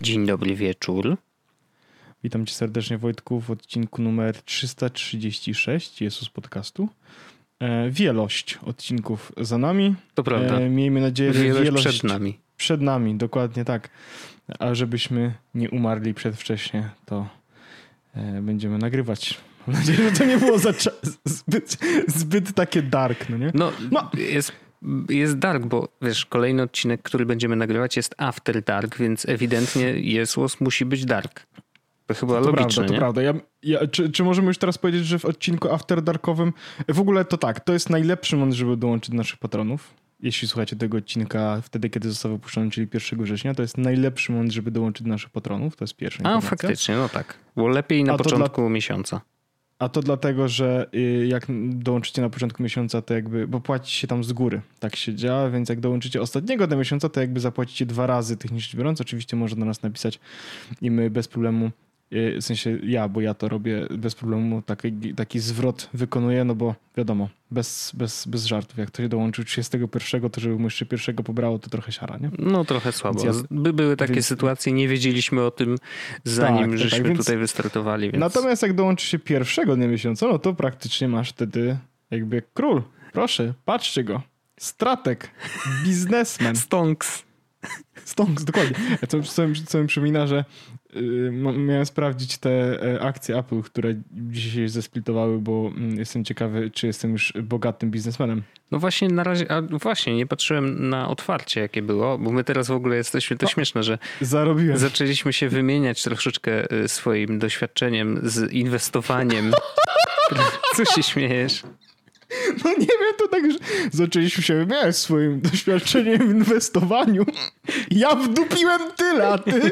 Dzień dobry wieczór. Witam cię serdecznie Wojtku w odcinku numer 336 Jezus Podcastu. E, wielość odcinków za nami. To prawda. E, miejmy nadzieję, że Wielość, wielość przed nami. Przed nami, dokładnie tak. A żebyśmy nie umarli przedwcześnie, to e, będziemy nagrywać. Mam nadzieję, że to nie było za zbyt, zbyt takie dark, no nie? No, No. Jest, jest dark, bo wiesz, kolejny odcinek, który będziemy nagrywać jest after dark, więc ewidentnie Jesłos musi być dark. To chyba To logiczne, prawda, to nie? prawda. Ja, ja, czy, czy możemy już teraz powiedzieć, że w odcinku After Darkowym w ogóle to tak, to jest najlepszy moment, żeby dołączyć do naszych patronów. Jeśli słuchacie tego odcinka wtedy, kiedy został wypuszczony, czyli 1 września, to jest najlepszy moment, żeby dołączyć do naszych patronów. To jest pierwsza A, faktycznie, no tak. Było lepiej na początku miesiąca. A to dlatego, że y, jak dołączycie na początku miesiąca, to jakby, bo płaci się tam z góry. Tak się działa, więc jak dołączycie ostatniego do miesiąca, to jakby zapłacicie dwa razy technicznie biorąc. Oczywiście można do nas napisać i my bez problemu, w sensie ja, bo ja to robię bez problemu, taki, taki zwrot wykonuję, no bo wiadomo, bez, bez, bez żartów. Jak ktoś dołączył 31, to żeby mu jeszcze pierwszego pobrało, to trochę siara, nie? No trochę słabo. Ja- By były takie więc- sytuacje, nie wiedzieliśmy o tym, zanim Tak, tak, żeśmy tak, więc- tutaj wystartowali. Więc... Natomiast jak dołączy się pierwszego dnia miesiąca, no to praktycznie masz wtedy jakby król. Proszę, patrzcie go. Stratek, biznesmen. Stonks. Stonks, dokładnie. Co, co, mi- co mi przypomina, że miałem sprawdzić te e, akcje Apple, które dzisiaj się zesplitowały, bo mm, jestem ciekawy, czy jestem już bogatym biznesmenem. No właśnie na razie, a właśnie nie patrzyłem na otwarcie jakie było, bo my teraz w ogóle jesteśmy, to No. śmieszne, że Zarobiłem. zaczęliśmy się wymieniać troszeczkę y, swoim doświadczeniem z inwestowaniem. Co się śmiejesz? No nie wiem, to tak, że zaczęliśmy się wymieniać swoim doświadczeniem w inwestowaniu. Ja wdupiłem tyle, a ty...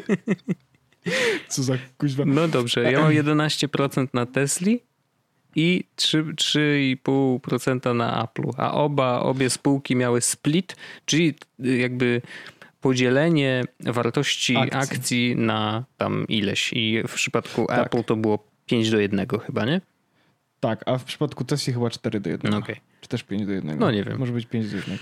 Co za kuźwa. No dobrze, ja mam 11% na Tesli i 3 3,5% na Apple'u, a oba, obie spółki miały split, czyli jakby podzielenie wartości Akcji. akcji, na tam ileś i w przypadku Tak. Apple to było 5 do 1 chyba, nie? Tak, a w przypadku Tesli chyba 4 do 1. No okej. Czy też 5 do 1. No nie wiem. Może być 5 do 1.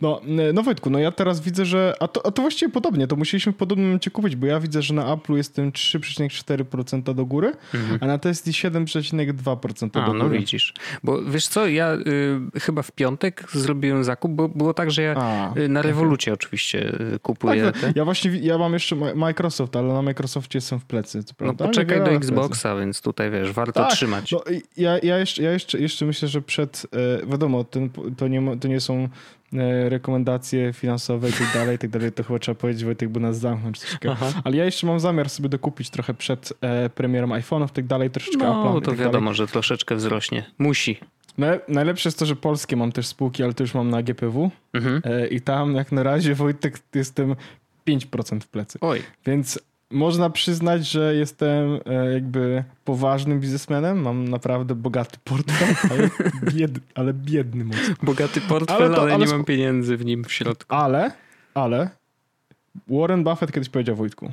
No, no Wojtku, no ja teraz widzę, że... A to, a to właściwie podobnie, to musieliśmy w podobnym momencie kupić, bo ja widzę, że na Apple'u jestem 3,4% do góry, a na Tesli 7,2% Mhm. A, do no góry. widzisz. Bo wiesz co, ja y, chyba w piątek zrobiłem zakup, bo było tak, że ja A, y, na rewolucie oczywiście y, Tak, kupuję no, te. ja właśnie, ja mam jeszcze Microsoft, ale na Microsoftie są w plecy, No poczekaj do. Xboxa, więc tutaj wiesz, warto Tak, trzymać. No, ja, ja, jeszcze, ja jeszcze, jeszcze myślę, że przed, e, wiadomo, ten, to, nie, to nie są e, rekomendacje finansowe i tak dalej, i tak dalej, to chyba trzeba powiedzieć, Wojtek, bo nas zamknął czy coś takiego. Aha. Ale ja jeszcze mam zamiar sobie dokupić trochę przed e, premierą iPhone'ów i tak dalej, troszeczkę No i to tak wiadomo, że troszeczkę wzrośnie. Musi. Dalej. Naj- Najlepsze jest to, że polskie mam też spółki, ale to już mam na GPW Mhm. e, i tam jak na razie, Wojtek, jestem 5% w plecy. Oj, Więc można przyznać, że jestem e, jakby poważnym biznesmenem. Mam naprawdę bogaty portfel, ale, bied, ale biedny mocno. bogaty portfel, Ale ale, to- ale nie sp- mam pieniędzy w nim w środku. Ale, ale Warren Buffett kiedyś powiedział Wojtku,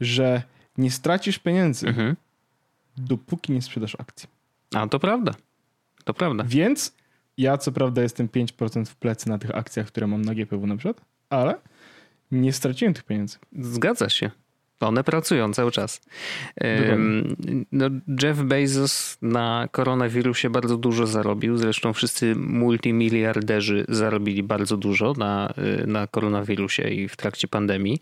że nie stracisz pieniędzy, Mhm. dopóki nie sprzedasz akcji. A to prawda. To prawda. Więc ja co prawda jestem 5% w plecy na tych akcjach, które mam na GPW na przykład, ale nie straciłem tych pieniędzy. Zgadza się. One pracują cały czas. No, Jeff Bezos na koronawirusie bardzo dużo zarobił. Zresztą wszyscy multimiliarderzy zarobili bardzo dużo na, y, na koronawirusie i w trakcie pandemii.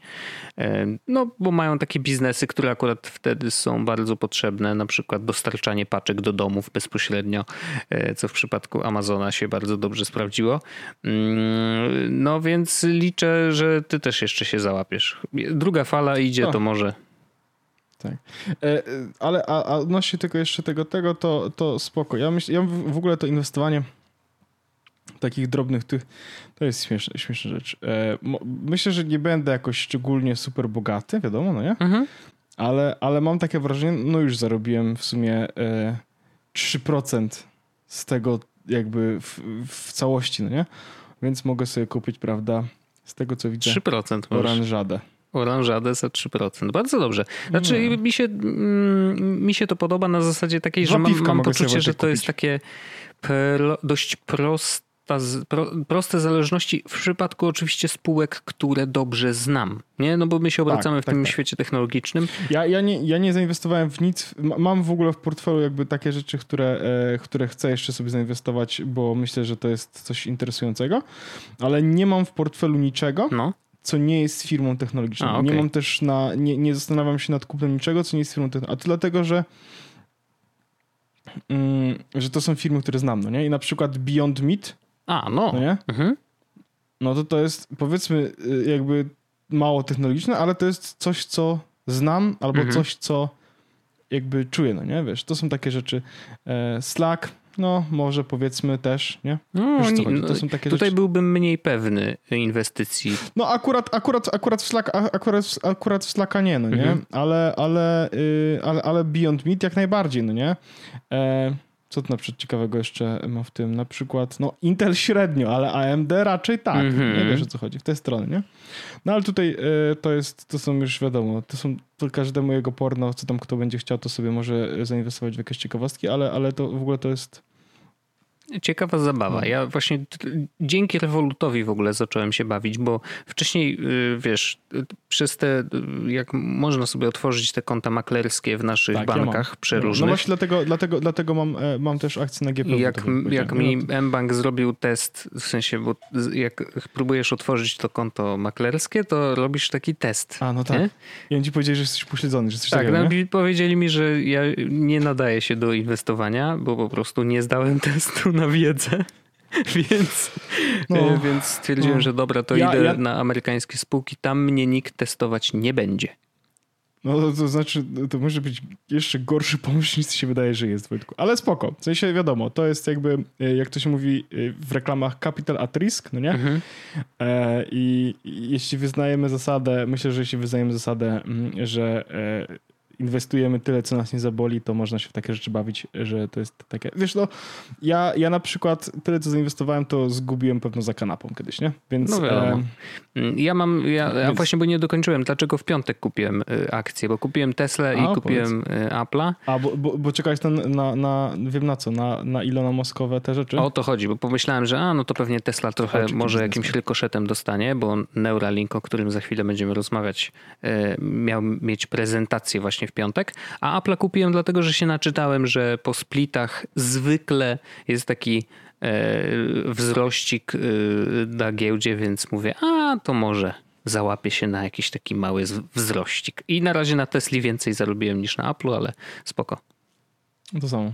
Em, No, bo mają takie biznesy, które akurat wtedy są bardzo potrzebne, na przykład dostarczanie paczek do domów bezpośrednio, e, co w przypadku Amazona się bardzo dobrze sprawdziło. Mm, No więc liczę, że ty też jeszcze się załapiesz. Druga fala idzie, to może. Tak. E, e, ale a, a odnośnie tego jeszcze tego, tego to, to spoko. Ja, myśl, ja w ogóle to inwestowanie takich drobnych tych, to jest śmieszna, śmieszna rzecz. E, myślę, że nie będę jakoś szczególnie super bogaty, wiadomo, no nie? Mhm. ale, ale mam takie wrażenie, no już zarobiłem w sumie e, 3% z tego jakby w, w całości, no nie? Więc mogę sobie kupić, prawda, z tego co widzę, 3% oranżadę. Oranżadę za 3%. Bardzo dobrze. Znaczy, no. mi, się, mm, mi się to podoba na zasadzie takiej, że mam, mam poczucie, że to kupić. jest takie pro, dość proste pro, proste zależności w przypadku oczywiście spółek, które dobrze znam. Nie? No bo my się tak, obracamy tak, w tak, tym tak. świecie technologicznym. Ja, ja, nie, ja nie zainwestowałem w nic. Mam w ogóle w portfelu jakby takie rzeczy, które, e, które chcę jeszcze sobie zainwestować, bo myślę, że to jest coś interesującego, ale nie mam w portfelu niczego. No co nie jest firmą technologiczną. A, okay. Nie mam też na, nie, nie zastanawiam się nad kupnem niczego, co nie jest firmą technologiczną. A to dlatego, że mm, że to są firmy, które znam, no nie? I na przykład Beyond Meat a, no. no nie? Mhm. No to to jest powiedzmy y, jakby mało technologiczne, ale to jest coś, co znam albo mhm. coś, co jakby czuję, no nie? Wiesz, to są takie rzeczy. E, Slack, no może powiedzmy też, nie? No, Wiesz, nie no, tutaj rzeczy. byłbym mniej pewny inwestycji. No akurat, akurat, akurat, w, Slack, akurat, akurat w Slacka nie, no nie? Mhm. Ale, ale, yy, ale, ale Beyond Meat jak najbardziej, no nie? E, co to na przykład ciekawego jeszcze ma w tym? Na przykład, no Intel średnio, ale AMD raczej tak. Mm -hmm. Nie wiesz o co chodzi, w tej stronie, nie? No ale tutaj y, to jest, to są już wiadomo, to są to każdemu jego porno, co tam kto będzie chciał, to sobie może zainwestować w jakieś ciekawostki, ale, ale to w ogóle to jest Ciekawa zabawa. No. Ja właśnie dzięki Revolutowi w ogóle zacząłem się bawić, bo wcześniej, y, wiesz, przez te, jak można sobie otworzyć te konta maklerskie w naszych tak, bankach ja przeróżnych. No, no właśnie dlatego, dlatego, dlatego mam, e, mam też akcje na GPW. Jak, jak mi mBank zrobił test, w sensie, bo jak próbujesz otworzyć to konto maklerskie, to robisz taki test. A, no tak. Nie? I oni ci powiedzieli, że jesteś pośledzony, że jesteś Tak, takiego, no, powiedzieli mi, że ja nie nadaję się do inwestowania, bo po prostu nie zdałem testu na wiedzę. Więc, no, e, więc stwierdziłem, no. że dobra, to ja, idę ja... na amerykańskie spółki, tam mnie nikt testować nie będzie. No to, to, znaczy, to może być jeszcze gorszy pomysł niż się wydaje, że jest, Wojtku. Ale spoko. W sensie wiadomo, to jest jakby, e, jak to się mówi e, w reklamach, capital at risk, no nie? Mhm. I, I jeśli wyznajemy zasadę, myślę, że jeśli wyznajemy zasadę, mm, że inwestujemy tyle, co nas nie zaboli, to można się w takie rzeczy bawić, że to jest takie... Wiesz, no, ja, ja na przykład tyle, co zainwestowałem, to zgubiłem pewno za kanapą kiedyś, nie? Więc... No wiadomo. E... Ja mam... Ja, Więc... właśnie, bo nie dokończyłem. Dlaczego w piątek kupiłem y, akcję? Bo kupiłem Tesla i kupiłem powiedz. Y, Apple'a. A, bo, bo, bo czekałeś na, na, na, wiem na co, na, na Ilona Moskowe te rzeczy? O to chodzi, bo pomyślałem, że a, no to pewnie Tesla trochę może jakimś rykoszetem dostanie, bo Neuralink, o którym za chwilę będziemy rozmawiać, y, miał mieć prezentację właśnie w piątek, a Apple kupiłem dlatego, że się naczytałem, że po splitach zwykle jest taki e, wzrościk e, na giełdzie, więc mówię, a to może załapię się na jakiś taki mały wzrościk. I na razie na Tesli więcej zarobiłem niż na Apple, ale spoko. To samo.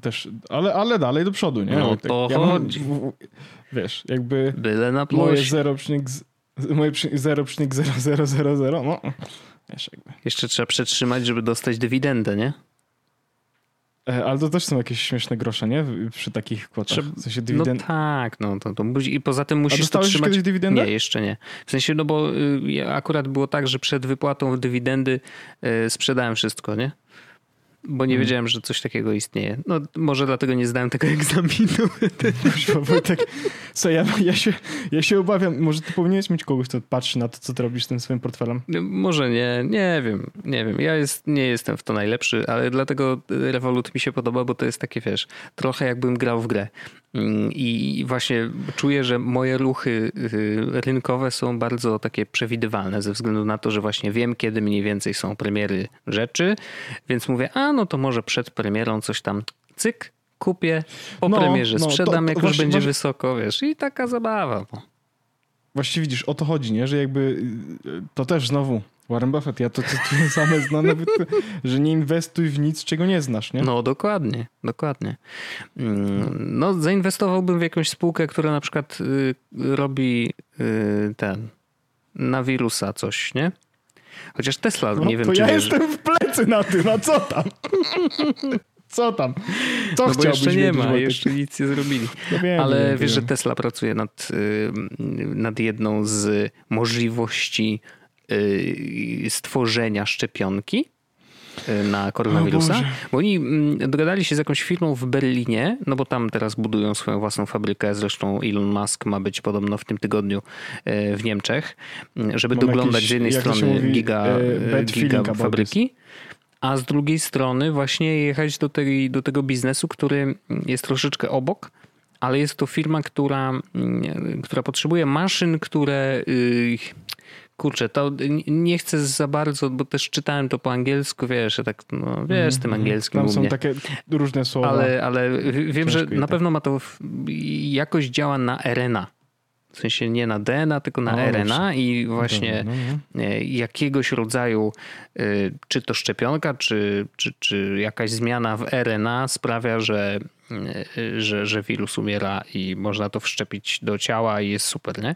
Też, ale, ale dalej do przodu, nie? No to ja chodzi. Mam, wiesz, jakby Byle na moje 0,0000, moje 0,0000, no Wiesz, jakby. Jeszcze trzeba przetrzymać, żeby dostać dywidendę, nie? E, ale to też są jakieś śmieszne grosze, nie? Przy takich kwotach. W sensie dywidend... No tak, no to, to i poza tym musisz dostałeś trzymać... kiedyś dywidendę? Nie, jeszcze nie. W sensie, no bo y, akurat było tak, że przed wypłatą dywidendy y, sprzedałem wszystko, nie? Bo nie hmm. wiedziałem, że coś takiego istnieje. No może dlatego nie zdałem tego egzaminu. tak, co, ja, ja, się, ja się obawiam, może ty powinieneś mieć kogoś, kto patrzy na to, co ty robisz z tym swoim portfelem? No, może nie, nie wiem, nie wiem. Ja jest, nie jestem w to najlepszy, ale dlatego Revolut mi się podoba, bo to jest takie, wiesz, trochę jakbym grał w grę. Mm, I właśnie czuję, że moje ruchy y, rynkowe są bardzo takie przewidywalne ze względu na to, że właśnie wiem, kiedy mniej więcej są premiery rzeczy, więc mówię, a no to może przed premierą coś tam cyk, kupię, po no, premierze no, sprzedam, to, jak już będzie wysoko, wiesz, i taka zabawa. No. Właściwie widzisz, o to chodzi, nie? Że jakby y, to też znowu Warren Buffett, ja to cytuję same znane, że nie inwestuj w nic, czego nie znasz, nie? No dokładnie, dokładnie. Mm, no zainwestowałbym w jakąś spółkę, która na przykład y, robi y, ten, na wirusa coś, nie? Chociaż Tesla, no, nie wiem, to czy ja wiesz... jestem w plecy na tym, a co tam? Co tam? Co no bo jeszcze nie ma, jeszcze nic nie zrobili. No wiem, Ale wiem, wiesz, wiem. że Tesla pracuje nad, y, nad jedną z możliwości stworzenia szczepionki na koronawirusa. Bo oni mm, dogadali się z jakąś firmą w Berlinie, no bo tam teraz budują swoją własną fabrykę. Zresztą Elon Musk ma być podobno w tym tygodniu w Niemczech, żeby Mam doglądać jakieś, z jednej strony mówi, giga, giga fabryki a z drugiej strony właśnie jechać do, tej, do tego biznesu, który jest troszeczkę obok, ale jest to firma, która, mm, która potrzebuje maszyn, które. Y, kurczę, to nie chcę za bardzo, bo też czytałem to po angielsku, wiesz, tak, no, wiesz, z tym mhm. angielskim. Tam są mnie. takie różne słowa. Ale, ale wiem, że na tak. pewno ma to jakoś działa na RNA. W sensie nie na DNA, tylko na o, RNA i właśnie no, no. E, jakiegoś rodzaju, e, czy to szczepionka, czy, czy, czy jakaś zmiana w RNA sprawia, że, że, że wirus umiera i można to wszczepić do ciała i jest super, nie?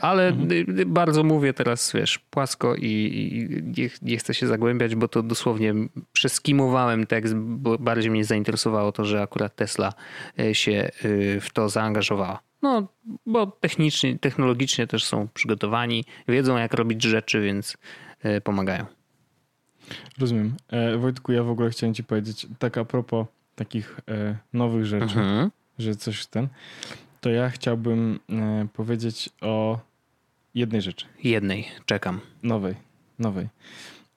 Ale mhm. bardzo mówię teraz, wiesz, płasko i, i nie, nie, chcę się zagłębiać, bo to dosłownie przeskimowałem tekst, bo bardziej mnie zainteresowało to, że akurat Tesla się w to zaangażowała. No, bo technicznie, technologicznie też są przygotowani, wiedzą jak robić rzeczy, więc e, pomagają. Rozumiem. E, Wojtku, ja w ogóle chciałem ci powiedzieć, tak a propos takich e, nowych rzeczy, mhm. że coś ten, to ja chciałbym e, powiedzieć o jednej rzeczy. Jednej, czekam. Nowej, nowej.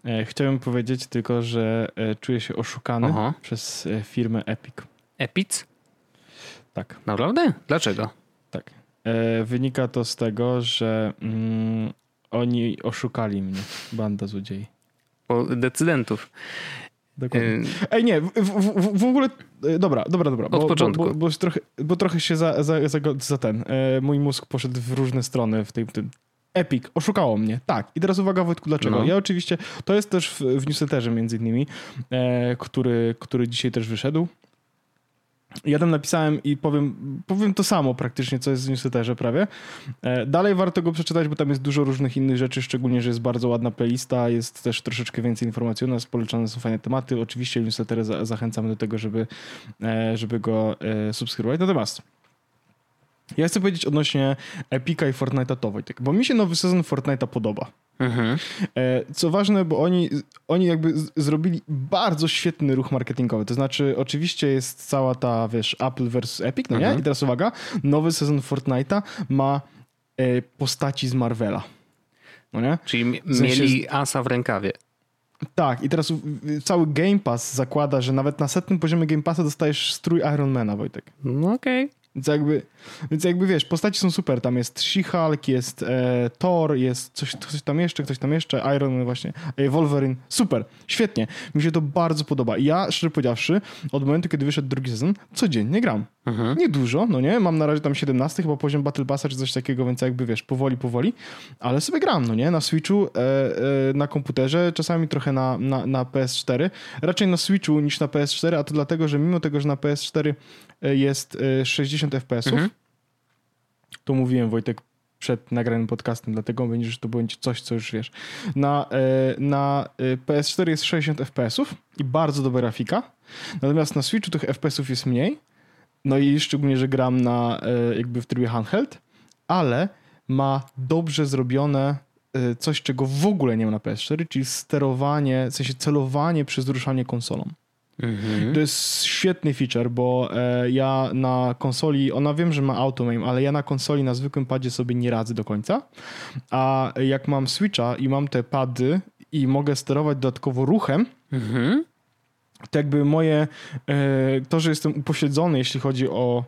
E, chciałbym powiedzieć tylko, że czuję się oszukany Aha. przez firmę Epic. Epic? Tak. Naprawdę? Dlaczego? Tak. Wynika to z tego, że mm, oni oszukali mnie, banda złodziei. O decydentów. Dokładnie. Ej, nie, w, w, w, ogóle. E, dobra, dobra, dobra. Od bo, początku. Bo, bo, bo, trochę, bo trochę się za, za, za, za ten. E, mój mózg poszedł w różne strony w tym. tym. Epic, oszukało mnie. Tak. I teraz uwaga, Wojtku, dlaczego? No. Ja oczywiście, to jest też w, w newsletterze między innymi, e, który, który dzisiaj też wyszedł. Ja tam napisałem i powiem, powiem to samo praktycznie, co jest w newsletterze prawie. E, dalej warto go przeczytać, bo tam jest dużo różnych innych rzeczy, szczególnie, że jest bardzo ładna playlista, jest też troszeczkę więcej informacji o nas, polecane są fajne tematy. Oczywiście za, zachęcamy do tego, żeby, e, żeby go e, subskrybować. Natomiast ja chcę powiedzieć odnośnie Epika i Fortnite'a to, Wojtek, bo mi się nowy sezon Fortnite'a podoba. Mhm. E, co ważne, bo oni, oni jakby zrobili bardzo świetny ruch marketingowy. To znaczy, oczywiście jest cała ta, wiesz, Apple versus Epic, no nie? Mhm. I teraz uwaga, nowy sezon Fortnite'a ma e, postaci z Marvela. No nie? Czyli w sensie, mieli asa w rękawie. Tak, i teraz cały Game Pass zakłada, że nawet na setnym poziomie Game Passa dostajesz strój Ironmana, Wojtek. No okej. Okay. Więc jakby, więc jakby wiesz, postaci są super. Tam jest She-Hulk, jest e, Thor, jest coś, coś tam jeszcze, ktoś tam jeszcze, Iron Man właśnie, e, Wolverine. Super, świetnie. Mi się to bardzo podoba. I ja, szczerze powiedziawszy, od momentu, kiedy wyszedł drugi sezon, codziennie gram. Mhm. Nie dużo, no nie? Mam na razie tam 17 chyba poziom Battle Passa czy coś takiego, więc jakby wiesz, powoli, powoli, ale sobie gram, no nie? Na Switchu, e, e, na komputerze, czasami trochę na, na, na PS4. Raczej na Switchu niż na PS4, a to dlatego, że mimo tego, że na PS4 e, jest 60 e, FPS-ów, mhm. to mówiłem Wojtek przed nagranym podcastem, dlatego będzie, że to będzie coś, co już wiesz. Na, e, na PS4 jest 60 FPS-ów i bardzo dobra grafika, natomiast na Switchu tych FPS-ów jest mniej, no i szczególnie, że gram na e, jakby w trybie handheld, ale ma dobrze zrobione e, coś, czego w ogóle nie ma na PS4, czyli sterowanie, w sensie celowanie przez ruszanie konsolą. Mhm. To jest świetny feature, bo e, ja na konsoli, ona wiem, że ma auto aim, ale ja na konsoli na zwykłym padzie sobie nie radzę do końca. A jak mam Switcha i mam te pady i mogę sterować dodatkowo ruchem, mhm to jakby moje, e, to, że jestem upośledzony, jeśli chodzi o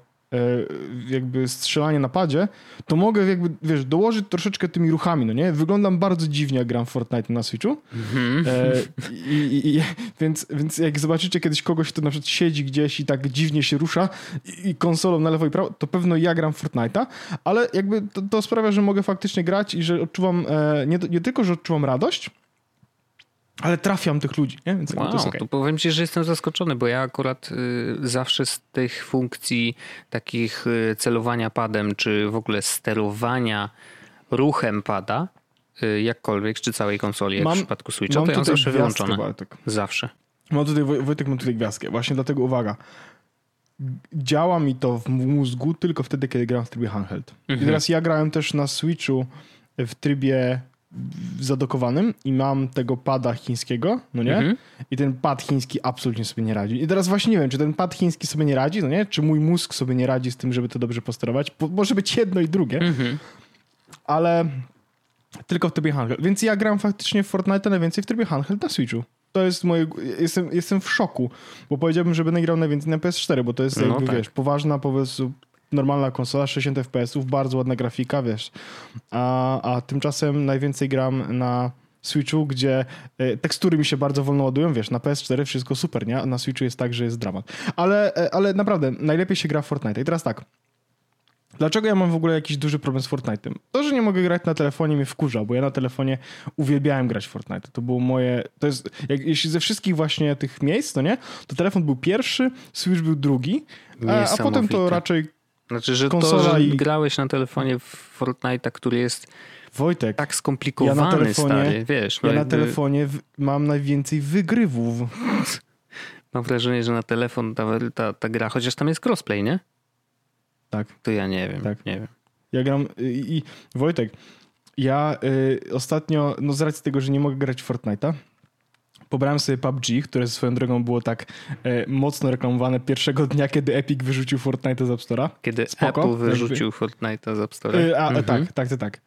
jakby strzelanie na padzie, to mogę jakby, wiesz, dołożyć troszeczkę tymi ruchami, no nie? Wyglądam bardzo dziwnie, jak gram Fortnite na Switchu. Mm-hmm. E, i, i, i, więc, więc jak zobaczycie kiedyś kogoś, kto na przykład siedzi gdzieś i tak dziwnie się rusza i, i konsolą na lewo i prawo, to pewno ja gram Fortnite'a, ale jakby to, to, sprawia, że mogę faktycznie grać i że odczuwam, e, nie, nie tylko, że odczuwam radość, ale trafiam tych ludzi, nie? Więc wow, to, okay. to powiem ci, że jestem zaskoczony, bo ja akurat y, zawsze z tych funkcji takich y, celowania padem, czy w ogóle sterowania ruchem pada, y, jakkolwiek, czy całej konsoli, jak mam, w przypadku Switcha, to ja zawsze wyłączone. Bartek. Zawsze. Mam tutaj, Wojtek, mam tutaj gwiazdkę. Właśnie dlatego uwaga. Działa mi to w mózgu tylko wtedy, kiedy gram w trybie handheld. Mhm. I teraz ja grałem też na Switchu w trybie zadokowanym i mam tego pada chińskiego, no nie? Mhm. I ten pad chiński absolutnie sobie nie radzi. I teraz właśnie nie wiem, czy ten pad chiński sobie nie radzi, no nie? Czy mój mózg sobie nie radzi z tym, żeby to dobrze posterować. Bo może być jedno i drugie, Mhm. ale tylko w trybie handheld. Więc ja gram faktycznie w Fortnite najwięcej w trybie handheld na Switchu. To jest moje... Jestem, jestem w szoku, bo powiedziałbym, że będę grał najwięcej na PS4, bo to jest No jakby, tak. wiesz, poważna, po prostu normalna konsola, 60 FPS-ów, bardzo ładna grafika, wiesz. A, a tymczasem najwięcej gram na Switchu, gdzie e, tekstury mi się bardzo wolno ładują, wiesz, na PS4 wszystko super, nie? A na Switchu jest tak, że jest dramat. Ale, e, ale naprawdę, najlepiej się gra w Fortnite. I teraz tak, Dlaczego ja mam w ogóle jakiś duży problem z Fortnite'em? To, że nie mogę grać na telefonie mnie wkurza, bo ja na telefonie uwielbiałem grać w Fortnite. To było moje... To jest... Jak, jeśli ze wszystkich właśnie tych miejsc, to nie? To telefon był pierwszy, Switch był drugi, a, a potem to raczej Znaczy, że to, że i- grałeś na telefonie w Fortnite'a, który jest Wojtek, tak skomplikowany, Ja na telefonie- stary, wiesz. Ja na jakby telefonie w, mam najwięcej wygrywów. Mam wrażenie, że na telefon ta, ta, ta gra, chociaż tam jest crossplay, nie? Tak, To ja nie wiem, Tak. nie wiem. ja gram i, i Wojtek, ja y, ostatnio, no z racji tego, że nie mogę grać w Fortnite'a, pobrałem sobie PUBG, które swoją drogą było tak e, mocno reklamowane pierwszego dnia, kiedy Epic wyrzucił Fortnite z App Store'a. Kiedy Spoko, Apple wyrzucił Fortnite'a z App Store'a. Y, A, Mhm. tak, tak, tak, tak.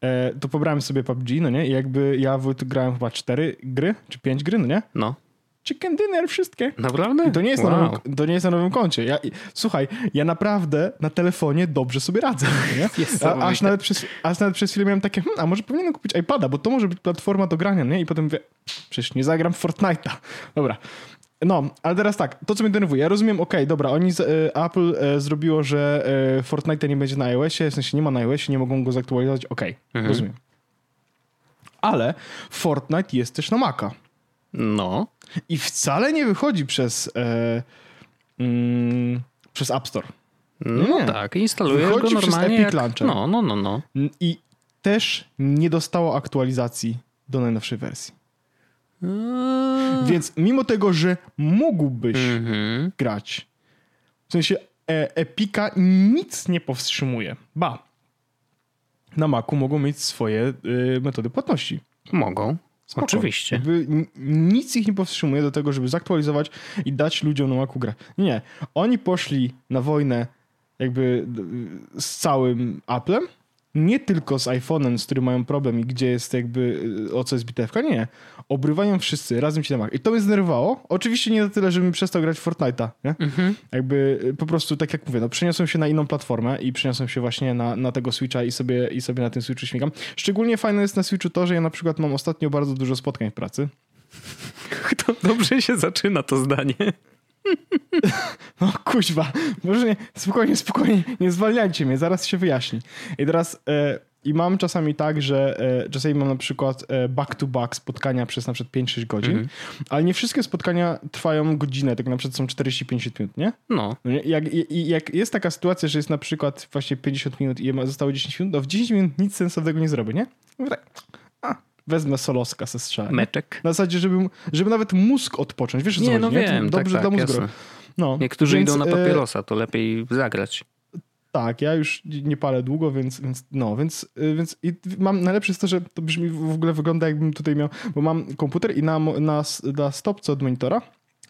E, to pobrałem sobie PUBG, no nie? I jakby ja w grałem chyba cztery gry, czy pięć gry, no nie? No, Chicken dinner, wszystkie. naprawdę? I to nie jest, na wow. nowym, to nie jest na nowym koncie. Ja, słuchaj, ja naprawdę na telefonie dobrze sobie radzę. Nie? A, aż, nawet przez, aż nawet przez chwilę miałem takie, hmm, a może powinienem kupić iPada, bo to może być platforma do grania, nie? I potem mówię, przecież nie zagram Fortnite'a. Dobra. No, ale teraz tak, to co mnie denerwuje, ja rozumiem, okej, dobra, oni, z, e, Apple e, zrobiło, że e, Fortnite nie będzie na iOSie, w sensie nie ma na iOSie, nie mogą go zaktualizować, okej, Mhm. rozumiem. Ale Fortnite jest też na Maca. No, I wcale nie wychodzi przez, e, mm, przez App Store. no Nie. tak, instalujesz Wychodzi go przez normalnie Epic jak... Launcher. No, no, no, no. I też nie dostało aktualizacji do najnowszej wersji. Eee, Więc mimo tego, że mógłbyś Mhm. grać, w sensie e, Epika nic nie powstrzymuje. Ba, na Macu mogą mieć swoje y, metody płatności. Mogą, Spoko. oczywiście. Jakby nic ich nie powstrzymuje do tego, żeby zaktualizować i dać ludziom na Macu grę. Nie. Oni poszli na wojnę jakby z całym Applem, nie tylko z iPhone'em, z którym mają problem i gdzie jest jakby y, o co jest bitewka, nie. Obrywają wszyscy, razem ci na. I to mnie zdenerwowało. Oczywiście nie na tyle, żebym przestał grać w Fortnite'a, nie? Mhm. Jakby y, po prostu, tak jak mówię, no przeniosłem się na inną platformę i przeniosłem się właśnie na, na tego Switcha i sobie, i sobie na tym Switchu śmigam. Szczególnie fajne jest na Switchu to, że ja na przykład mam ostatnio bardzo dużo spotkań w pracy. To dobrze się zaczyna to zdanie. No kuźwa, może nie, spokojnie, spokojnie, nie zwalniajcie mnie, zaraz się wyjaśni. I teraz, e, i mam czasami tak, że e, czasami mam na przykład e, back-to-back spotkania przez na przykład 5-6 godzin, Mhm. ale nie wszystkie spotkania trwają godzinę, tak na przykład są 40-50 minut, nie? No, No? Jak, jak jest taka sytuacja, że jest na przykład właśnie 50 minut i zostało 10 minut, to w 10 minut nic sensownego nie zrobię, nie? Mówię tak, wezmę soloska strzelę. nie? meczek. Na zasadzie, żeby, żeby nawet mózg odpocząć. Wiesz, o co Nie, chodzi, no nie? Wiem, Dobrze tak, dla tak, mózgu. No, Niektórzy więc, idą na e, papierosa, to lepiej zagrać. Tak, ja już nie palę długo, więc, więc no, więc, y, więc i mam najlepsze jest to, że to brzmi w ogóle wygląda jakbym tutaj miał, bo mam komputer i na, na, na stopce od monitora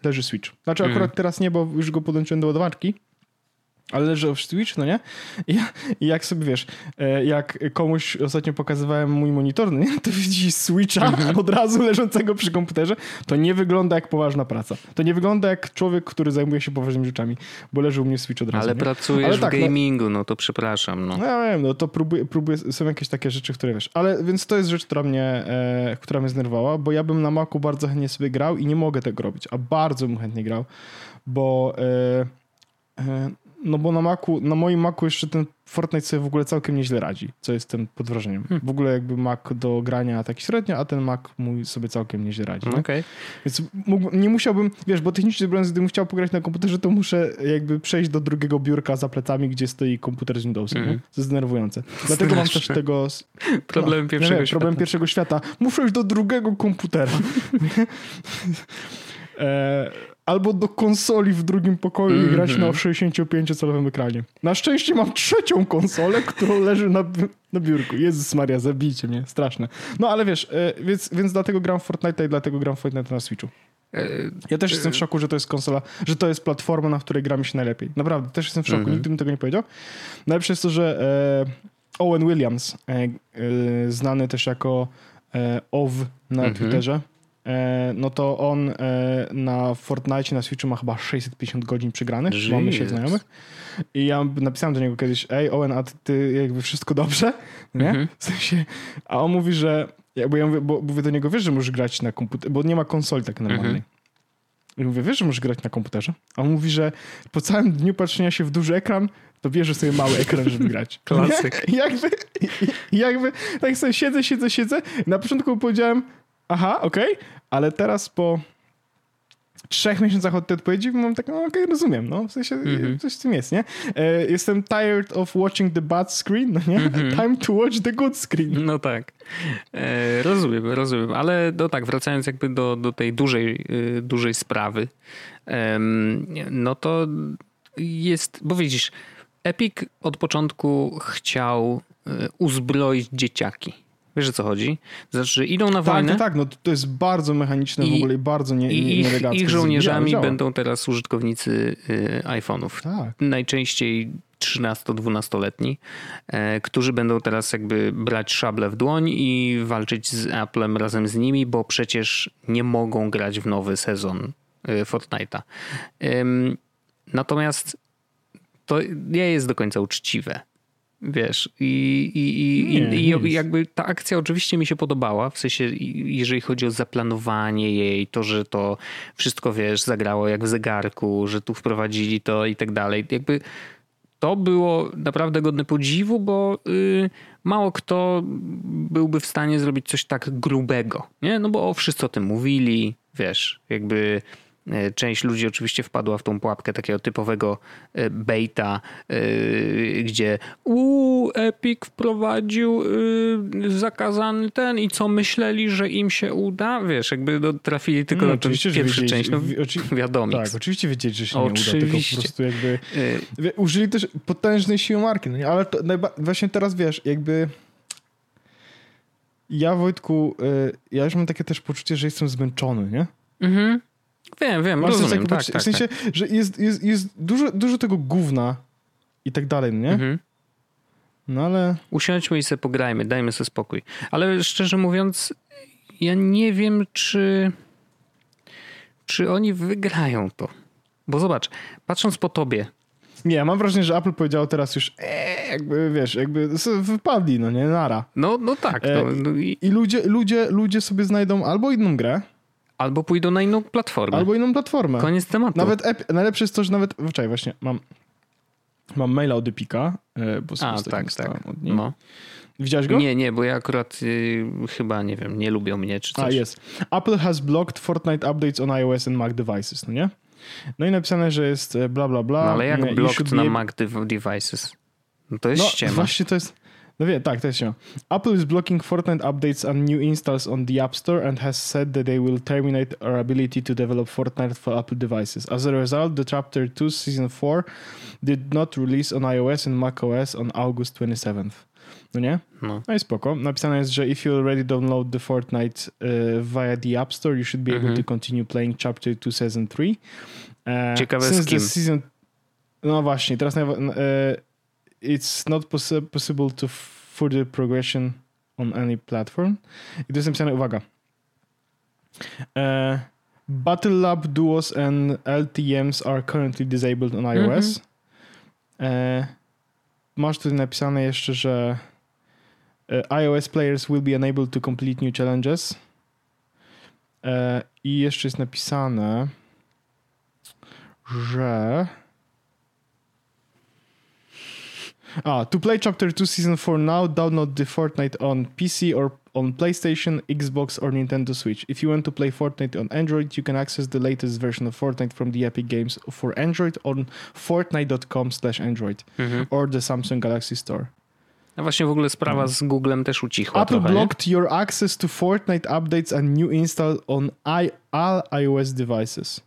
leży Switch. Znaczy akurat Mhm. teraz nie, bo już go podłączyłem do ładowarki, ale leży Switch, no nie? I, I jak sobie wiesz, e, jak komuś ostatnio pokazywałem mój monitor, no nie? to widzi Switcha Mhm. od razu leżącego przy komputerze, to nie wygląda jak poważna praca. To nie wygląda jak człowiek, który zajmuje się poważnymi rzeczami, bo leży u mnie Switch od razu. Ale nie? pracujesz Ale w tak, no- gamingu, no to przepraszam. No. No ja wiem, no to próbuję, próbuję, są jakieś takie rzeczy, które wiesz, ale więc to jest rzecz, która mnie, e, która mnie znerwała, bo ja bym na Macu bardzo chętnie sobie grał i nie mogę tego robić, a bardzo bym chętnie grał, bo e, e, no bo na Macu, na moim Macu jeszcze ten Fortnite sobie w ogóle całkiem nieźle radzi, co jestem pod wrażeniem. Hmm. W ogóle jakby Mac do grania taki średnio, a ten Mac mój sobie całkiem nieźle radzi. nie? Okej. Więc mógł, nie musiałbym, wiesz, bo technicznie biorąc, gdybym chciał pograć na komputerze, to muszę jakby przejść do drugiego biurka za plecami, gdzie stoi komputer z Windowsem. Nie? To jest denerwujące. Dlatego mam też Straszne. tego... Problem no, pierwszego nie świata. Problem pierwszego świata. Muszę iść do drugiego komputera. e, albo do konsoli w drugim pokoju mm -hmm. i grać na 65-calowym mhm. ekranie. Na szczęście mam trzecią konsolę, która leży na, na biurku. Jezus Maria, zabijcie mnie, straszne. No ale wiesz, e, więc, więc dlatego gram w Fortnite i dlatego gram w Fortnite na Switchu. Ja też jestem w szoku, że to jest konsola, że to jest platforma, na której gramy się najlepiej. Naprawdę, też jestem w szoku, mm -hmm. nikt mi tego nie powiedział. Najlepsze jest to, że e, Owen Williams, e, e, znany też jako e, OW na mm -hmm. Twitterze, e, no to on e, na Fortnite na Switchu ma chyba 650 godzin przygranych, Jeez. mamy się znajomych. I ja napisałem do niego kiedyś, ej Owen, a ty, jakby wszystko dobrze? Nie? -hmm. W sensie, a on mówi, że jakby ja mówię, bo mówię do niego, wiesz, że możesz grać na komputerze, bo nie ma konsoli tak normalnej. Mhm. I mówię, wiesz, że możesz grać na komputerze? A on mówi, że po całym dniu patrzenia się w duży ekran, to bierze sobie mały ekran, żeby grać. Klasyk. Jakby, jakby, tak sobie siedzę, siedzę, siedzę. Na początku powiedziałem, aha, okej, okay, ale teraz po trzech miesiącach od tej odpowiedzi mam tak, no okej, okay, rozumiem, no, w sensie mm-hmm. coś w tym jest, nie? E, jestem tired of watching the bad screen, no nie? Mm-hmm. Time to watch the good screen. No tak. E, rozumiem, rozumiem, ale no tak, wracając jakby do, do tej dużej, y, dużej sprawy, no to jest, bo widzisz, Epic od początku chciał y, uzbroić dzieciaki Wiesz o co chodzi? Znaczy, idą na tak, wojnę. Tak, tak, no to jest bardzo mechaniczne i, w ogóle i bardzo nie, i ich, ich żołnierzami będą teraz użytkownicy y, iPhone'ów. Tak. Najczęściej 13-12-letni, e, którzy będą teraz jakby brać szable w dłoń i walczyć z Applem razem z nimi, bo przecież nie mogą grać w nowy sezon y, Fortnite'a. Natomiast to nie jest do końca uczciwe. Wiesz, i, i, i, nie, i, jakby ta akcja oczywiście mi się podobała, w sensie jeżeli chodzi o zaplanowanie jej, to, że to wszystko, wiesz, zagrało jak w zegarku, że tu wprowadzili to i tak dalej. Jakby to było naprawdę godne podziwu, bo y, mało kto byłby w stanie zrobić coś tak grubego, nie? No bo wszyscy o tym mówili, wiesz, jakby część ludzi oczywiście wpadła w tą pułapkę takiego typowego e, baita, e, gdzie u Epic wprowadził zakazany ten i co myśleli, że im się uda? Wiesz, jakby no, trafili tylko no, na pierwszą część. No, wiadomo. Tak, oczywiście wiedzieli, że się oczywiście. nie uda, tylko po prostu jakby użyli też potężnej siły marki, no ale to, właśnie teraz wiesz, jakby ja Wojtku, ja już mam takie też poczucie, że jestem zmęczony, nie? Mhm. Wiem, wiem, rozumiem, tak, tak, W sensie, tak. że jest, jest, jest dużo, dużo tego gówna i tak dalej, nie? Mhm. No ale... Usiądźmy i sobie pograjmy, dajmy sobie spokój. Ale szczerze mówiąc, ja nie wiem, czy czy oni wygrają to. Bo zobacz, patrząc po tobie. Nie, ja mam wrażenie, że Apple powiedziało teraz już, ee, jakby wiesz, jakby wypadli, no nie, nara. No, no tak. No, no i... I ludzie, ludzie, ludzie sobie znajdą albo inną grę, Albo pójdą na inną platformę. Albo inną platformę. Koniec tematu. Nawet Epi- najlepsze jest to, że nawet. Wczoraj właśnie mam. Mam maila od Epika, e, bo sobie A, tak, tak. od niej. No. Widziałeś go? Nie, nie, bo ja akurat y, chyba, nie wiem, nie lubią mnie czy coś. A, jest. Apple has blocked Fortnite updates on iOS and Mac devices, no nie? No i napisane, że jest e, bla, bla, bla. No, ale jak blocked na Mac devices? No to jest no, ściema. Właśnie to jest... No wie, tak, to jest się. Apple is blocking Fortnite updates and new installs on the App Store and has said that they will terminate our ability to develop Fortnite for Apple devices. As a result, the Chapter 2 Season 4 did not release on iOS and macOS on August 27th. No nie? No. no i spoko. Napisane jest, że if you already download the Fortnite uh, via the App Store, you should be able to mhm. continue playing Chapter 2 Season 3. Uh, Ciekawe z kim. Season... No właśnie, teraz... Uh, it's not poss- possible to further progression on any platform. I to jest napisane, uwaga. Uh, Battle Lab Duos and LTMs are currently disabled on iOS. Mm-hmm. Uh, masz tutaj napisane jeszcze, że uh, iOS players will be unable to complete new challenges. I jeszcze jest napisane, że Ah, to play Chapter 2 Season 4 now, download the Fortnite on PC or on PlayStation, Xbox, or Nintendo Switch. If you want to play Fortnite on Android, you can access the latest version of Fortnite from the Epic Games for Android on fortnite.com slash Android mhm. or the Samsung Galaxy Store. A właśnie w ogóle sprawa z Googlem też ucichła Apple trochę, blocked your access to Fortnite updates and new install on I, all iOS devices.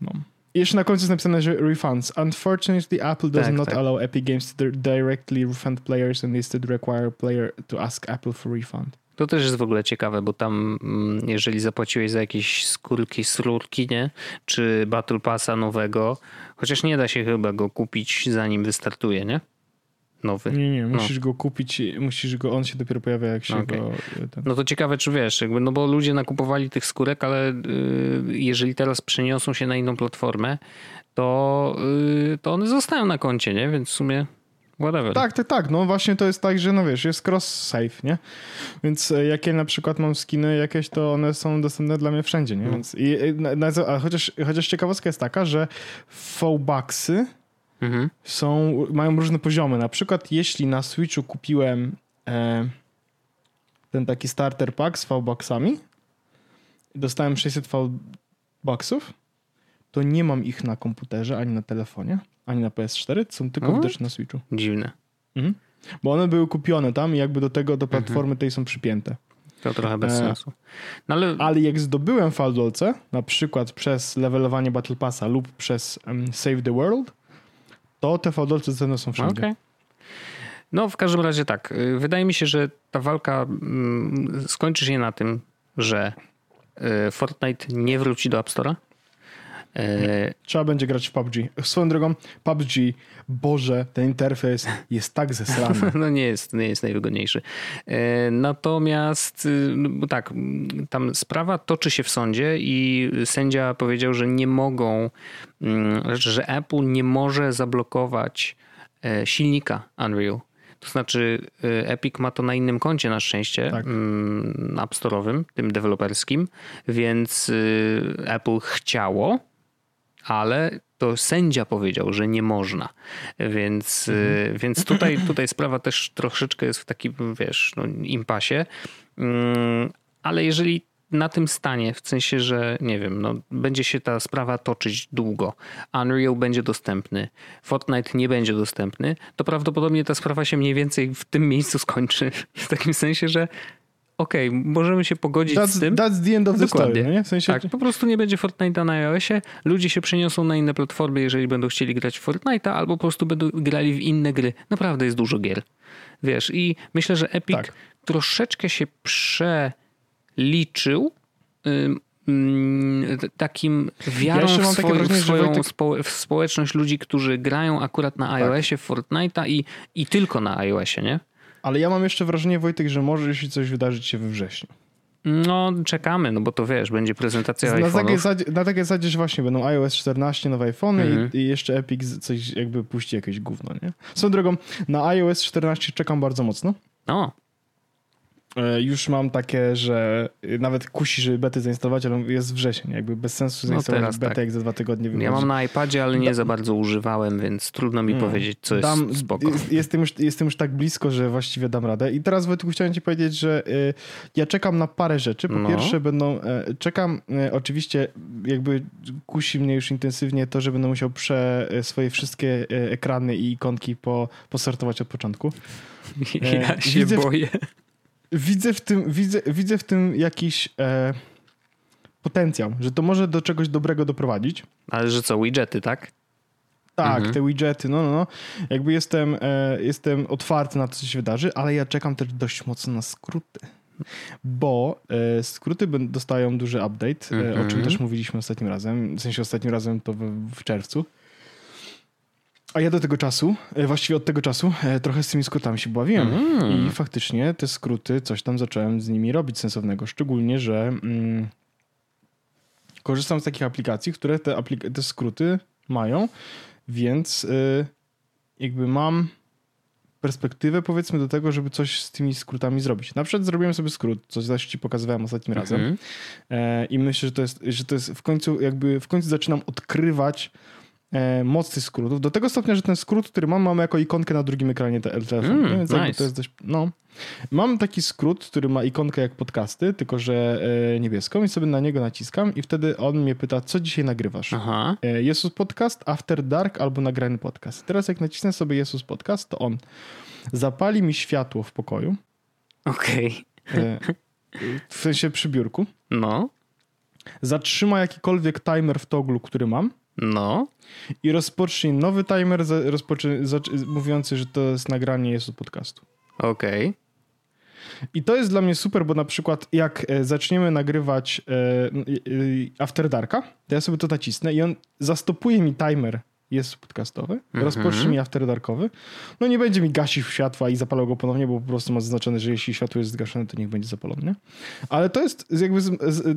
No. Jeszcze na końcu jest napisane, że refunds. Unfortunately, Apple does Tak, not tak. allow Epic Games to di- directly refund players and instead require player to ask Apple for refund. To też jest w ogóle ciekawe, bo tam mm, jeżeli zapłaciłeś za jakieś skórki, srurki, nie? Czy Battle Passa nowego, chociaż nie da się chyba go kupić zanim wystartuje, nie? Nowy. Nie, nie, musisz go kupić, musisz go, on się dopiero pojawia, jak się Okej. go... e, Ten... No to ciekawe, czy wiesz, jakby, no bo ludzie nakupowali tych skórek, ale y, jeżeli teraz przeniosą się na inną platformę, to, y, to one zostają na koncie, nie? Więc w sumie whatever. Tak, tak, tak. No właśnie to jest tak, że no wiesz, jest cross-save, nie? Więc e, jak ja na przykład mam skiny jakieś, to one są dostępne dla mnie wszędzie, nie? No. Więc i, i, na, na, a chociaż, chociaż ciekawostka jest taka, że V-Bucksy Mhm. są, mają różne poziomy. Na przykład jeśli na Switchu kupiłem e, ten taki starter pack z V-Bucksami i dostałem 600 V-Bucksów, to nie mam ich na komputerze, ani na telefonie, ani na PS4, są tylko widoczne na Switchu. Dziwne. Mhm. Bo one były kupione tam i jakby do tego, do platformy tej są przypięte. To trochę bez E. sensu. No ale Ale jak zdobyłem faldolce, na przykład przez levelowanie Battle Passa lub przez um, Save the World, to te faldolce cenne są wszędzie. Okej. No, w każdym razie tak. Y, Wydaje mi się, że ta walka mm, skończy się na tym, że y, Fortnite nie wróci do App Store'a. Y, Trzeba będzie grać w PUBG. Swoją drogą, PUBG, Boże, ten interfejs jest tak zesrany. No nie jest, nie jest najwygodniejszy. E, Natomiast y, no tak, tam sprawa toczy się w sądzie i sędzia powiedział, że nie mogą, mm, że Apple nie może zablokować e, silnika Unreal. To znaczy e, Epic ma to na innym koncie na szczęście, Tak. mm, App Store'owym, tym deweloperskim, więc y, Apple chciało, ale to sędzia powiedział, że nie można. Więc, y, więc tutaj, tutaj sprawa też troszeczkę jest w takim, wiesz, no, impasie. Mm, Ale jeżeli na tym stanie, w sensie, że nie wiem, no, będzie się ta sprawa toczyć długo, Unreal będzie dostępny, Fortnite nie będzie dostępny, to prawdopodobnie ta sprawa się mniej więcej w tym miejscu skończy. W takim sensie, że okej, możemy się pogodzić That's, z tym. that's the end of the Dokładnie. story, no nie? W sensie, Tak, po prostu nie będzie Fortnite'a na iOSie. Ludzie się przeniosą na inne platformy, jeżeli będą chcieli grać w Fortnite'a, albo po prostu będą grali w inne gry. Naprawdę jest dużo gier. Wiesz, i myślę, że Epic Tak. troszeczkę się przeliczył ym, ym, takim wiarą jeszcze w, swoją, w wrażenie, swoją Wojtek- spo, w społeczność ludzi, którzy grają akurat na Tak. iOSie Fortnite'a i, i tylko na iOSie, nie? Ale ja mam jeszcze wrażenie, Wojtek, że może się coś wydarzyć się we wrześniu. No, czekamy, no bo to wiesz, będzie prezentacja Na takiej, zasadzie, na takiej zasadzie, że właśnie będą iOS 14, nowe iPhony Mhm. i, i jeszcze Epic coś jakby puści jakieś gówno, nie? Swoją drogą, na iOS 14 czekam bardzo mocno. No, Już mam takie, że y, nawet kusi, żeby bety zainstalować, ale jest wrzesień. Jakby bez sensu zainstalować teraz betę, tak. jak za dwa tygodnie wychodzi. Ja mam na iPadzie, ale nie Da- za bardzo używałem, więc trudno mi Mm. powiedzieć, co jest Dam- spoko. jest- Jestem już, jestem już tak blisko, że właściwie dam radę. I teraz Wojtku chciałem ci powiedzieć, że y, ja czekam na parę rzeczy. Po No. pierwsze będą, e, czekam, e, oczywiście jakby kusi mnie już intensywnie to, że będę musiał prze e, swoje wszystkie e, ekrany i ikonki po, posortować od początku. Ja e, się widzę boję. Widzę w tym, widzę, widzę w tym jakiś e, potencjał, że to może do czegoś dobrego doprowadzić. Ale że co, widgety, tak? Tak, Mhm. te widgety, no, no, no. Jakby jestem, e, jestem otwarty na to, co się wydarzy, ale ja czekam też dość mocno na skróty. Bo e, skróty dostają duży update, e, o czym Mhm. też mówiliśmy ostatnim razem. W sensie ostatnim razem to w, w czerwcu. A ja do tego czasu, e, właściwie od tego czasu, e, trochę z tymi skrótami się bawiłem. Mm. I faktycznie te skróty, coś tam zacząłem z nimi robić sensownego. Szczególnie, że mm, korzystam z takich aplikacji, które te, aplik- te skróty mają, więc y, jakby mam perspektywę powiedzmy do tego, żeby coś z tymi skrótami zrobić. Na przykład zrobiłem sobie skrót, coś zaś ci pokazywałem ostatnim razem Mhm. e, i myślę, że to jest, że to jest w końcu jakby w końcu zaczynam odkrywać e, moc tych skrótów. Do tego stopnia, że ten skrót, który mam, mam jako ikonkę na drugim ekranie te- telefonu. Mm, więc nice. to jest dość, no. Mam taki skrót, który ma ikonkę jak podcasty, tylko że e, niebieską i sobie na niego naciskam i wtedy on mnie pyta, co dzisiaj nagrywasz? Aha. E, Jesus Podcast, After Dark albo nagrany podcast. Teraz jak nacisnę sobie Jesus Podcast, to on zapali mi światło w pokoju, Okej. e, w sensie przy biurku. No. zatrzyma jakikolwiek timer w toglu, który mam. No. I rozpocznij nowy timer rozpoczy, mówiący, że to jest nagranie jest od podcastu. Okej. Okay. I to jest dla mnie super, bo na przykład jak e, zaczniemy nagrywać e, e, After Darka, to ja sobie to nacisnę i on zastopuje mi timer jest podcastowy, mm -hmm. rozpocznie mi After Darkowy. No nie będzie mi gasił światła i zapalał go ponownie, bo po prostu ma zaznaczone, że jeśli światło jest zgaszone, to niech będzie zapalone. Ale to jest jakby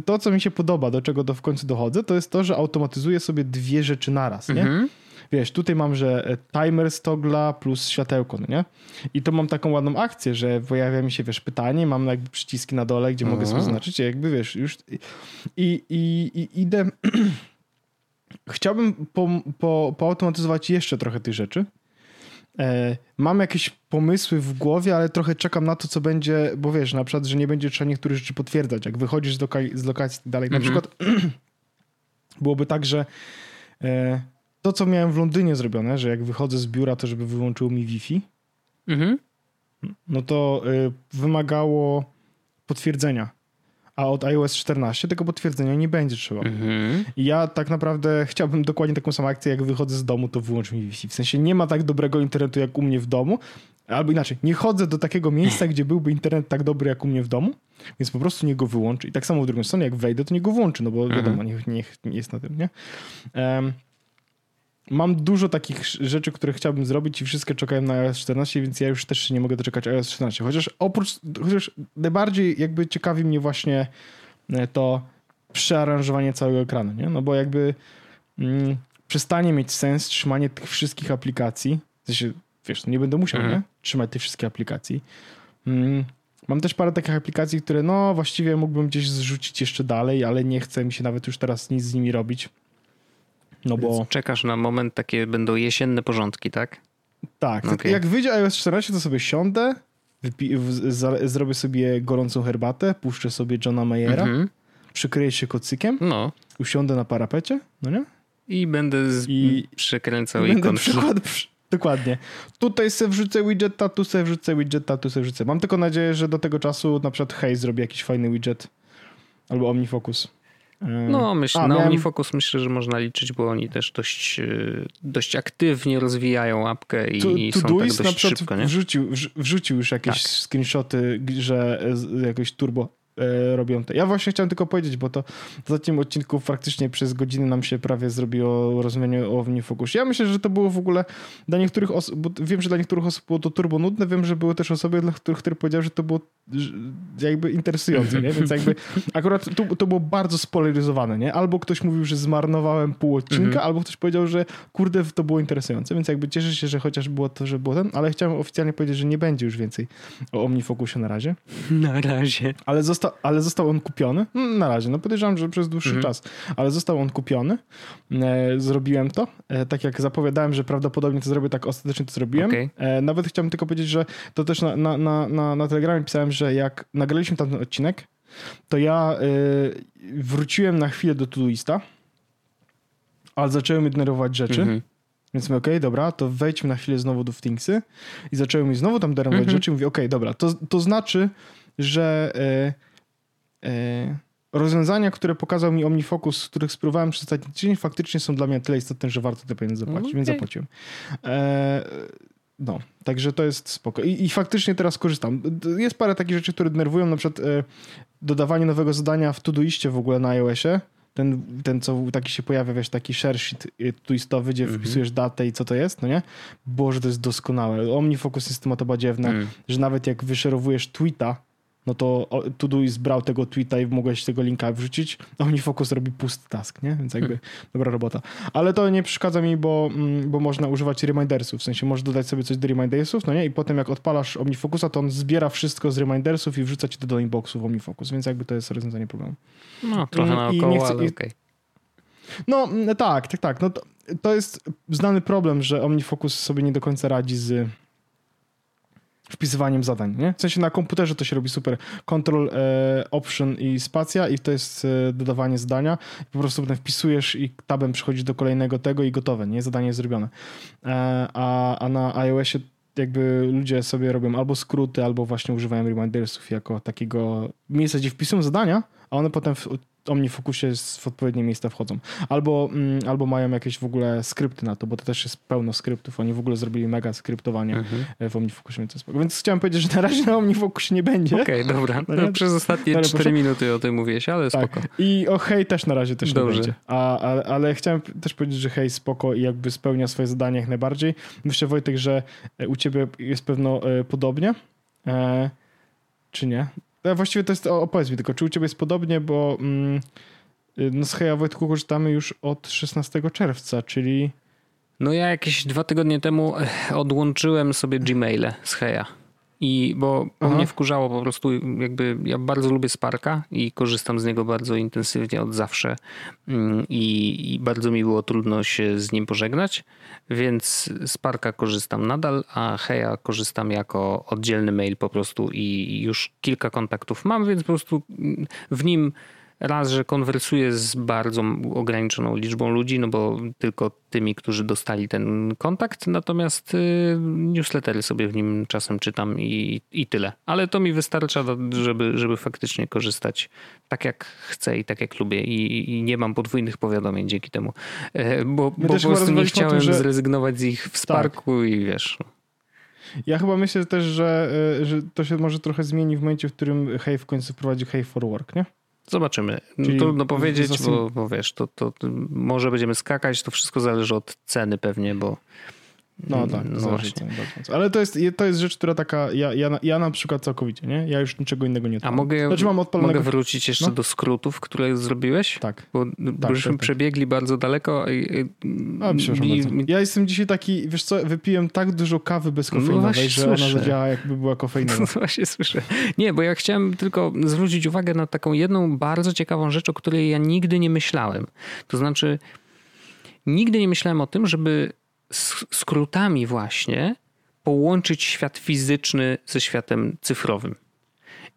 to, co mi się podoba, do czego do w końcu dochodzę, to jest to, że automatyzuje sobie dwie rzeczy naraz, nie? Mm -hmm wiesz, tutaj mam, że e, timer stogla plus światełko, no nie? I to mam taką ładną akcję, że pojawia mi się, wiesz, pytanie, mam jakby przyciski na dole, gdzie mogę sobie zaznaczyć, jakby, wiesz, już i, i, i idę... Chciałbym po, po, poautomatyzować jeszcze trochę tych rzeczy. E, mam jakieś pomysły w głowie, ale trochę czekam na to, co będzie, bo wiesz, na przykład, że nie będzie trzeba niektórych rzeczy potwierdzać. Jak wychodzisz z, loka z lokacji dalej, na mhm. przykład byłoby tak, że e, to, co miałem w Londynie zrobione, że jak wychodzę z biura, to żeby wyłączył mi Wi-Fi, mhm. no to y, wymagało potwierdzenia. A od iOS 14 tego potwierdzenia nie będzie trzeba. Mhm. I ja tak naprawdę chciałbym dokładnie taką samą akcję, jak wychodzę z domu, to wyłącz mi Wi-Fi. W sensie nie ma tak dobrego internetu jak u mnie w domu, albo inaczej, nie chodzę do takiego miejsca, gdzie byłby internet tak dobry jak u mnie w domu, więc po prostu nie go wyłączy. I tak samo w drugą stronę, jak wejdę, to nie go włączy, no bo mhm. wiadomo, niech, niech nie jest na tym, nie? Um, mam dużo takich rzeczy, które chciałbym zrobić i wszystkie czekają na iOS 14, więc ja już też nie mogę doczekać iOS 14. Chociaż oprócz, chociaż najbardziej jakby ciekawi mnie właśnie e, to przearanżowanie całego ekranu, nie? No bo jakby mm, przestanie mieć sens trzymanie tych wszystkich aplikacji. W sensie, wiesz, no nie będę musiał, mhm. nie? Trzymać tych wszystkich aplikacji. Mm, mam też parę takich aplikacji, które no właściwie mógłbym gdzieś zrzucić jeszcze dalej, ale nie chcę mi się nawet już teraz nic z nimi robić. No bo... czekasz na moment, takie będą jesienne porządki, tak? Tak. Okay. Jak wyjdzie iOS 14, to sobie siądę, wypi- w- zrobię sobie gorącą herbatę, puszczę sobie Johna Mayera, mm-hmm. przykryję się kocykiem, no. usiądę na parapecie, no nie? I będę z... I przekręcał i będę przykład, Dokładnie. Tutaj sobie wrzucę widgeta, tu sobie wrzucę widgeta, tu sobie wrzucę. Mam tylko nadzieję, że do tego czasu na przykład Hey zrobi jakiś fajny widget albo OmniFocus. No, myślę, A, na miałem... OmniFocus myślę, że można liczyć, bo oni też dość, e, dość aktywnie rozwijają apkę i, to, to są tak dość szybko, nie? Wrzucił, wrzucił już jakieś tak. screenshoty, że jakoś turbo robią to. Ja właśnie chciałem tylko powiedzieć, bo to w ostatnim odcinku faktycznie przez godzinę nam się prawie zrobiło rozumienie o OmniFocus. Ja myślę, że to było w ogóle dla niektórych osób, bo wiem, że dla niektórych osób było to turbo nudne, wiem, że były też osoby, dla których, które powiedziały, że to było jakby interesujące, nie? Więc jakby akurat to, to było bardzo spolaryzowane, nie? Albo ktoś mówił, że zmarnowałem pół odcinka, mhm. albo ktoś powiedział, że kurde, to było interesujące, więc jakby cieszę się, że chociaż było to, że było ten, ale chciałem oficjalnie powiedzieć, że nie będzie już więcej o OmniFocusie na razie. Na razie. Ale został, ale został on kupiony. No, na razie, no podejrzewam, że przez dłuższy mhm. czas, ale został on kupiony. E, zrobiłem to. E, tak jak zapowiadałem, że prawdopodobnie to zrobię, tak ostatecznie to zrobiłem. Okay. E, nawet chciałbym tylko powiedzieć, że to też na, na, na, na, na Telegramie pisałem, że jak nagraliśmy tamten odcinek, to ja wróciłem na chwilę do Todoista, ale zacząłem denerwować rzeczy. Mhm. Więc mówię, okej, okay, dobra, to wejdźmy na chwilę znowu do Thingsy i zacząłem mi znowu tam denerwować mhm. rzeczy i mówię, okej, okay, dobra, to, to znaczy, że E, rozwiązania, które pokazał mi OmniFocus, których spróbowałem przez ostatni tydzień, faktycznie są dla mnie tyle istotne, że warto te pieniądze zapłacić, okay. więc zapłaciłem. E, no, także to jest spoko. I, I, faktycznie teraz korzystam. Jest parę takich rzeczy, które denerwują, na przykład e, dodawanie nowego zadania w Todoistie w ogóle na iOSie. Ten, ten, co taki się pojawia, wiesz, taki share sheet twistowy, gdzie mm -hmm. wpisujesz datę i co to jest, no nie? Boże, to jest doskonałe. OmniFocus jest tym to badziewne, mm. że nawet jak wyszerowujesz tweeta, no to Todoist brał tego tweeta i mogłeś tego linka wrzucić. OmniFocus robi pusty task, nie? Więc jakby hmm. dobra robota. Ale to nie przeszkadza mi, bo, mm, bo można używać remindersów. W sensie możesz dodać sobie coś do remindersów, no nie? I potem jak odpalasz OmniFocusa, to on zbiera wszystko z remindersów i wrzuca ci to do inboxu w OmniFocus, więc jakby to jest rozwiązanie problemu. No, trochę naokoło, chcę, ale okej. Okay. No tak, tak, tak. No to, to jest znany problem, że OmniFocus sobie nie do końca radzi z wpisywaniem zadań, nie? W sensie na komputerze to się robi super. Control, e, Option i spacja i to jest e, dodawanie zadania. Po prostu potem wpisujesz i tabem przychodzisz do kolejnego tego i gotowe, nie? Zadanie jest zrobione. E, a, a na iOSie jakby ludzie sobie robią albo skróty, albo właśnie używają remindersów jako takiego miejsca, gdzie wpisują zadania, a one potem w, OmniFocusie w odpowiednie miejsca wchodzą. Albo, mm, albo mają jakieś w ogóle skrypty na to, bo to też jest pełno skryptów. Oni w ogóle zrobili mega skryptowanie mhm. E, w OmniFocusie. Więc, więc chciałem powiedzieć, że na razie na OmniFocusie nie będzie. Okej, okay, dobra. No, przez ostatnie ale 4 proszę. minuty o tym mówiłeś, ale tak. spoko. I o hej też na razie też Dobrze. nie będzie. A, a, ale chciałem też powiedzieć, że hej spoko i jakby spełnia swoje zadanie jak najbardziej. Myślę Wojtek, że e, u ciebie jest pewno e, podobnie. E, czy nie? Ja właściwie to jest, opowiedz mi tylko, czy u ciebie jest podobnie, bo mm, y, no z Heja Wojtku korzystamy już od 16 czerwca, czyli... No ja jakieś dwa tygodnie temu odłączyłem sobie Gmaile z Heja. I bo Aha. mnie wkurzało po prostu, jakby ja bardzo lubię Sparka i korzystam z niego bardzo intensywnie od zawsze mm, i, i bardzo mi było trudno się z nim pożegnać, więc Sparka korzystam nadal, a Heja korzystam jako oddzielny mail po prostu i już kilka kontaktów mam, więc po prostu w nim Raz, że konwersuję z bardzo ograniczoną liczbą ludzi, no bo tylko tymi, którzy dostali ten kontakt, natomiast y, newslettery sobie w nim czasem czytam i, i tyle. Ale to mi wystarcza, żeby, żeby faktycznie korzystać tak jak chcę i tak jak lubię i, i nie mam podwójnych powiadomień dzięki temu, e, bo, bo po prostu nie chciałem tym, że... zrezygnować z ich w Sparku tak. i wiesz... No. Ja chyba myślę też, że, e, że to się może trochę zmieni w momencie, w którym Hej w końcu wprowadzi Hej for Work, nie? Zobaczymy. Czyli Trudno powiedzieć, bo, bo wiesz, to, to, to, może będziemy skakać, to wszystko zależy od ceny pewnie, bo no tak, no właśnie. Ale to jest, to jest rzecz, która taka, ja, ja, ja na przykład całkowicie, nie? Ja już niczego innego nie odpalam. A mogę, znaczy mam mogę wrócić jeszcze no? do skrótów, które zrobiłeś? Tak. Bo tak, byśmy tak, tak. przebiegli bardzo daleko. I, A, przepraszam i, bardzo. Ja jestem dzisiaj taki, wiesz co, wypiłem tak dużo kawy bezkofeinowej, no że słyszę. ona zadziała jakby była kofeinowa. No właśnie słyszę. Nie, bo ja chciałem tylko zwrócić uwagę na taką jedną bardzo ciekawą rzecz, o której ja nigdy nie myślałem. To znaczy, nigdy nie myślałem o tym, żeby skrótami właśnie połączyć świat fizyczny ze światem cyfrowym.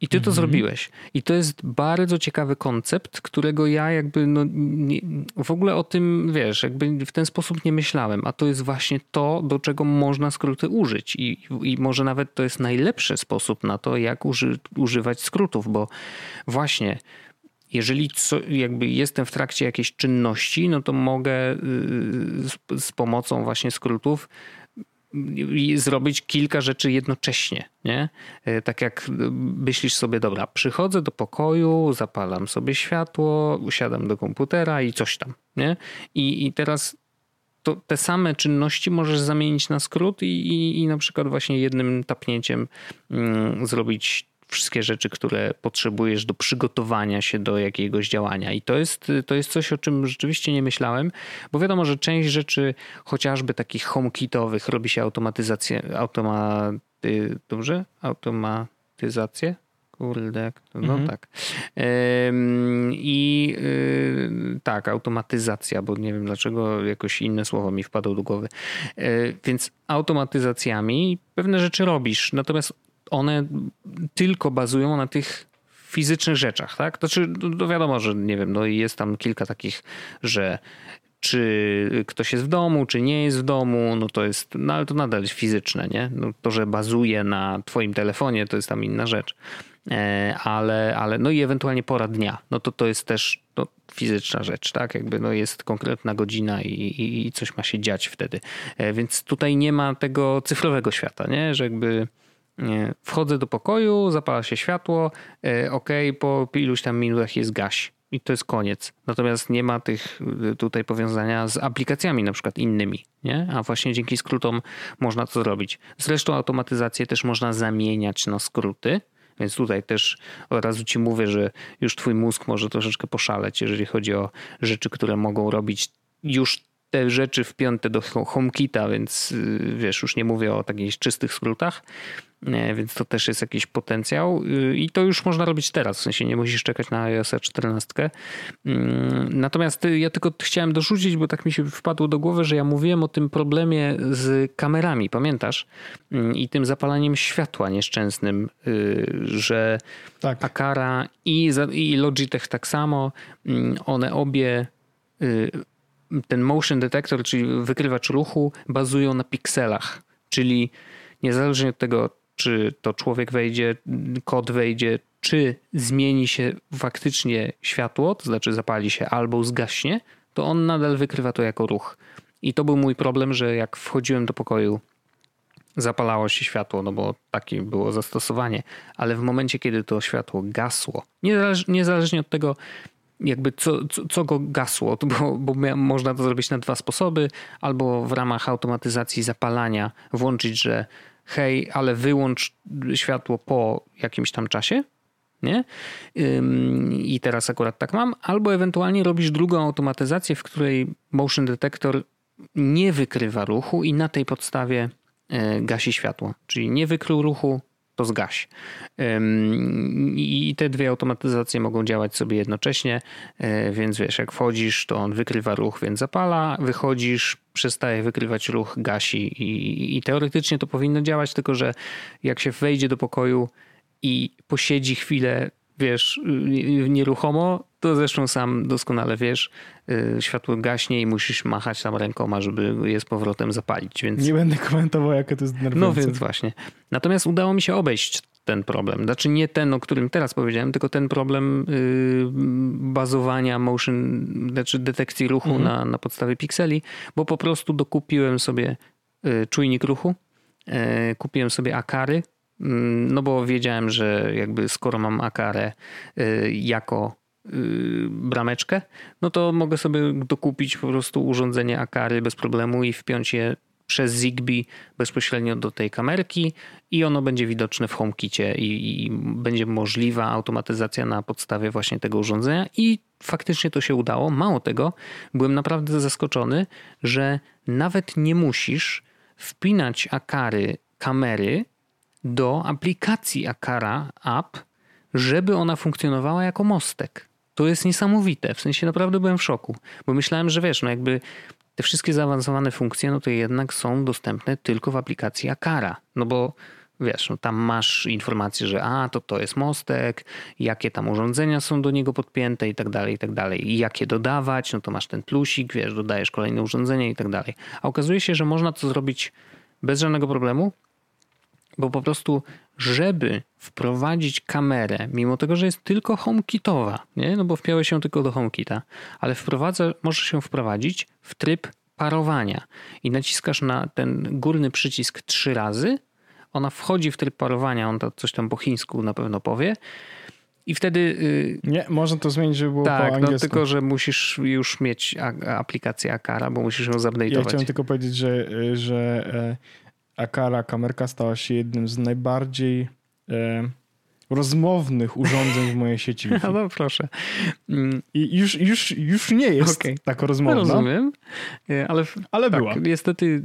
I ty to mhm. zrobiłeś. I to jest bardzo ciekawy koncept, którego ja jakby no, nie, w ogóle o tym, wiesz, jakby w ten sposób nie myślałem. A to jest właśnie to, do czego można skróty użyć. I, i może nawet to jest najlepszy sposób na to, jak uży, używać skrótów, bo właśnie jeżeli co, jakby jestem w trakcie jakiejś czynności, no to mogę y, z, z pomocą właśnie skrótów zrobić kilka rzeczy jednocześnie, nie? Y, tak jak myślisz sobie, dobra, przychodzę do pokoju, zapalam sobie światło, usiadam do komputera i coś tam, nie? I, i teraz to te same czynności możesz zamienić na skrót i, i, i na przykład właśnie jednym tapnięciem mm, zrobić wszystkie rzeczy, które potrzebujesz do przygotowania się do jakiegoś działania. I to jest, to jest coś, o czym rzeczywiście nie myślałem, bo wiadomo, że część rzeczy, chociażby takich homekitowych, robi się automatyzację, automaty, dobrze? Automatyzację? Kurde, no mhm. tak. I yy, tak, automatyzacja, bo nie wiem dlaczego jakoś inne słowo mi wpadło do głowy. Yy, więc automatyzacjami pewne rzeczy robisz, natomiast one tylko bazują na tych fizycznych rzeczach, tak? To znaczy, no wiadomo, że nie wiem, no jest tam kilka takich, że czy ktoś jest w domu, czy nie jest w domu, no to jest, no ale to nadal jest fizyczne, nie? No to, że bazuje na twoim telefonie, to jest tam inna rzecz. E, ale, ale no i ewentualnie pora dnia, no to to jest też no, fizyczna rzecz, tak? Jakby no jest konkretna godzina i, i, i coś ma się dziać wtedy. E, więc tutaj nie ma tego cyfrowego świata, nie? Że jakby Wchodzę do pokoju, zapala się światło, e, ok, po iluś tam minutach jest gaś. I to jest koniec. Natomiast nie ma tych e, tutaj powiązania z aplikacjami na przykład innymi, nie? A właśnie dzięki skrótom można to zrobić. Zresztą automatyzację też można zamieniać na skróty, więc tutaj też od razu ci mówię, że już twój mózg może troszeczkę poszaleć, jeżeli chodzi o rzeczy, które mogą robić już te rzeczy wpięte do HomeKita, więc y, wiesz, już nie mówię o takich czystych skrótach, więc to też jest jakiś potencjał y, i to już można robić teraz, w sensie nie musisz czekać na iOS 14. Mm, natomiast ja tylko chciałem dorzucić, bo tak mi się wpadło do głowy, że ja mówiłem o tym problemie z kamerami, pamiętasz? Mm, I tym zapalaniem światła nieszczęsnym, y, że tak. Akara i, i Logitech tak samo, mm, one obie ten motion detector, czyli wykrywacz ruchu, bazują na pikselach. Czyli niezależnie od tego, czy to człowiek wejdzie, kod wejdzie, czy zmieni się faktycznie światło, to znaczy zapali się albo zgaśnie, to on nadal wykrywa to jako ruch. I to był mój problem, że jak wchodziłem do pokoju, zapalało się światło, no bo takie było zastosowanie, ale w momencie, kiedy to światło gasło, niezależnie od tego, jakby co, co, co go gasło, bo, bo można to zrobić na dwa sposoby, albo w ramach automatyzacji zapalania włączyć, że hej, ale wyłącz światło po jakimś tam czasie, nie? I teraz akurat tak mam, albo ewentualnie robisz drugą automatyzację, w której motion detector nie wykrywa ruchu i na tej podstawie e, gasi światło. Czyli nie wykrył ruchu, to zgaś. I te dwie automatyzacje mogą działać sobie jednocześnie, e, więc wiesz, jak wchodzisz, to on wykrywa ruch, więc zapala, wychodzisz, przestaje wykrywać ruch, gasi i, i teoretycznie to powinno działać, tylko że jak się wejdzie do pokoju i posiedzi chwilę wiesz, nieruchomo, to zresztą sam doskonale wiesz, y, światło gaśnie i musisz machać tam rękoma, żeby je z powrotem zapalić. Więc... Nie będę komentował, jakie to jest denerwujące. No więc właśnie. Natomiast udało mi się obejść ten problem. Znaczy nie ten, o którym teraz powiedziałem, tylko ten problem yy, bazowania motion, znaczy detekcji ruchu mhm. na, na podstawie pikseli, bo po prostu dokupiłem sobie yy, czujnik ruchu, kupiłem sobie akary, Mm, no bo wiedziałem, że jakby skoro mam Akarę y, jako y, brameczkę, no to mogę sobie dokupić po prostu urządzenie Akary bez problemu i wpiąć je przez Zigbee bezpośrednio do tej kamerki i ono będzie widoczne w HomeKicie i, i, będzie możliwa automatyzacja na podstawie właśnie tego urządzenia i faktycznie to się udało. Mało tego, byłem naprawdę zaskoczony, że nawet nie musisz wpinać Akary kamery do aplikacji Akara App, żeby ona funkcjonowała jako mostek. To jest niesamowite. W sensie naprawdę byłem w szoku, bo myślałem, że wiesz, no jakby te wszystkie zaawansowane funkcje, no to jednak są dostępne tylko w aplikacji Akara. No bo wiesz, no tam masz informację, że a, to to jest mostek, jakie tam urządzenia są do niego podpięte i tak dalej, i tak dalej. I jakie dodawać, no to masz ten plusik, wiesz, dodajesz kolejne urządzenia i tak dalej. A okazuje się, że można to zrobić bez żadnego problemu, bo po prostu, żeby wprowadzić kamerę, mimo tego, że jest tylko HomeKitowa, nie? no bo wpięły się tylko do HomeKita, ale wprowadza, może się wprowadzić w tryb parowania i naciskasz na ten górny przycisk trzy razy, ona wchodzi w tryb parowania, on to coś tam po chińsku na pewno powie i wtedy... Y, nie, można to zmienić, żeby było tak, po no tylko, że musisz już mieć aplikację Akara, bo musisz ją zupdate'ować. Ja chciałem tylko powiedzieć, że, y, że e, Akara kamerka stała się jednym z najbardziej e, rozmownych urządzeń w mojej sieci. No, no proszę. Mm. I już, już, już nie jest okay. tak rozmowna. Rozumiem, e, ale, ale tak, była. Niestety y, y,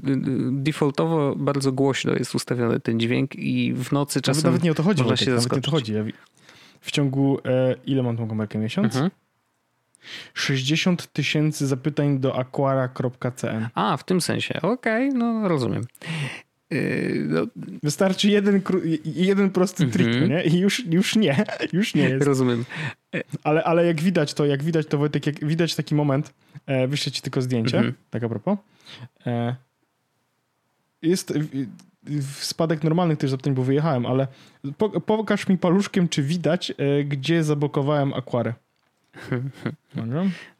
defaultowo bardzo głośno jest ustawiony ten dźwięk i w nocy czasem Nawet nie o to chodzi. Można się nawet nie o to chodzi. Ja w ciągu, e, ile mam tą kamerkę? Miesiąc? Mhm. 60 tysięcy zapytań do aquara.cn. A, w tym sensie. Okej, okay, no rozumiem. Yy, no. Wystarczy jeden, jeden prosty trik, mm -hmm. nie? I już, już nie, już nie jest. Rozumiem. Ale, ale jak widać to, jak widać to Wojtek, jak widać taki moment, e, wyślę ci tylko zdjęcie, mm -hmm. tak a propos. E, jest spadek normalnych też zapytań, bo wyjechałem, ale po, pokaż mi paluszkiem, czy widać, e, gdzie zablokowałem akwarę.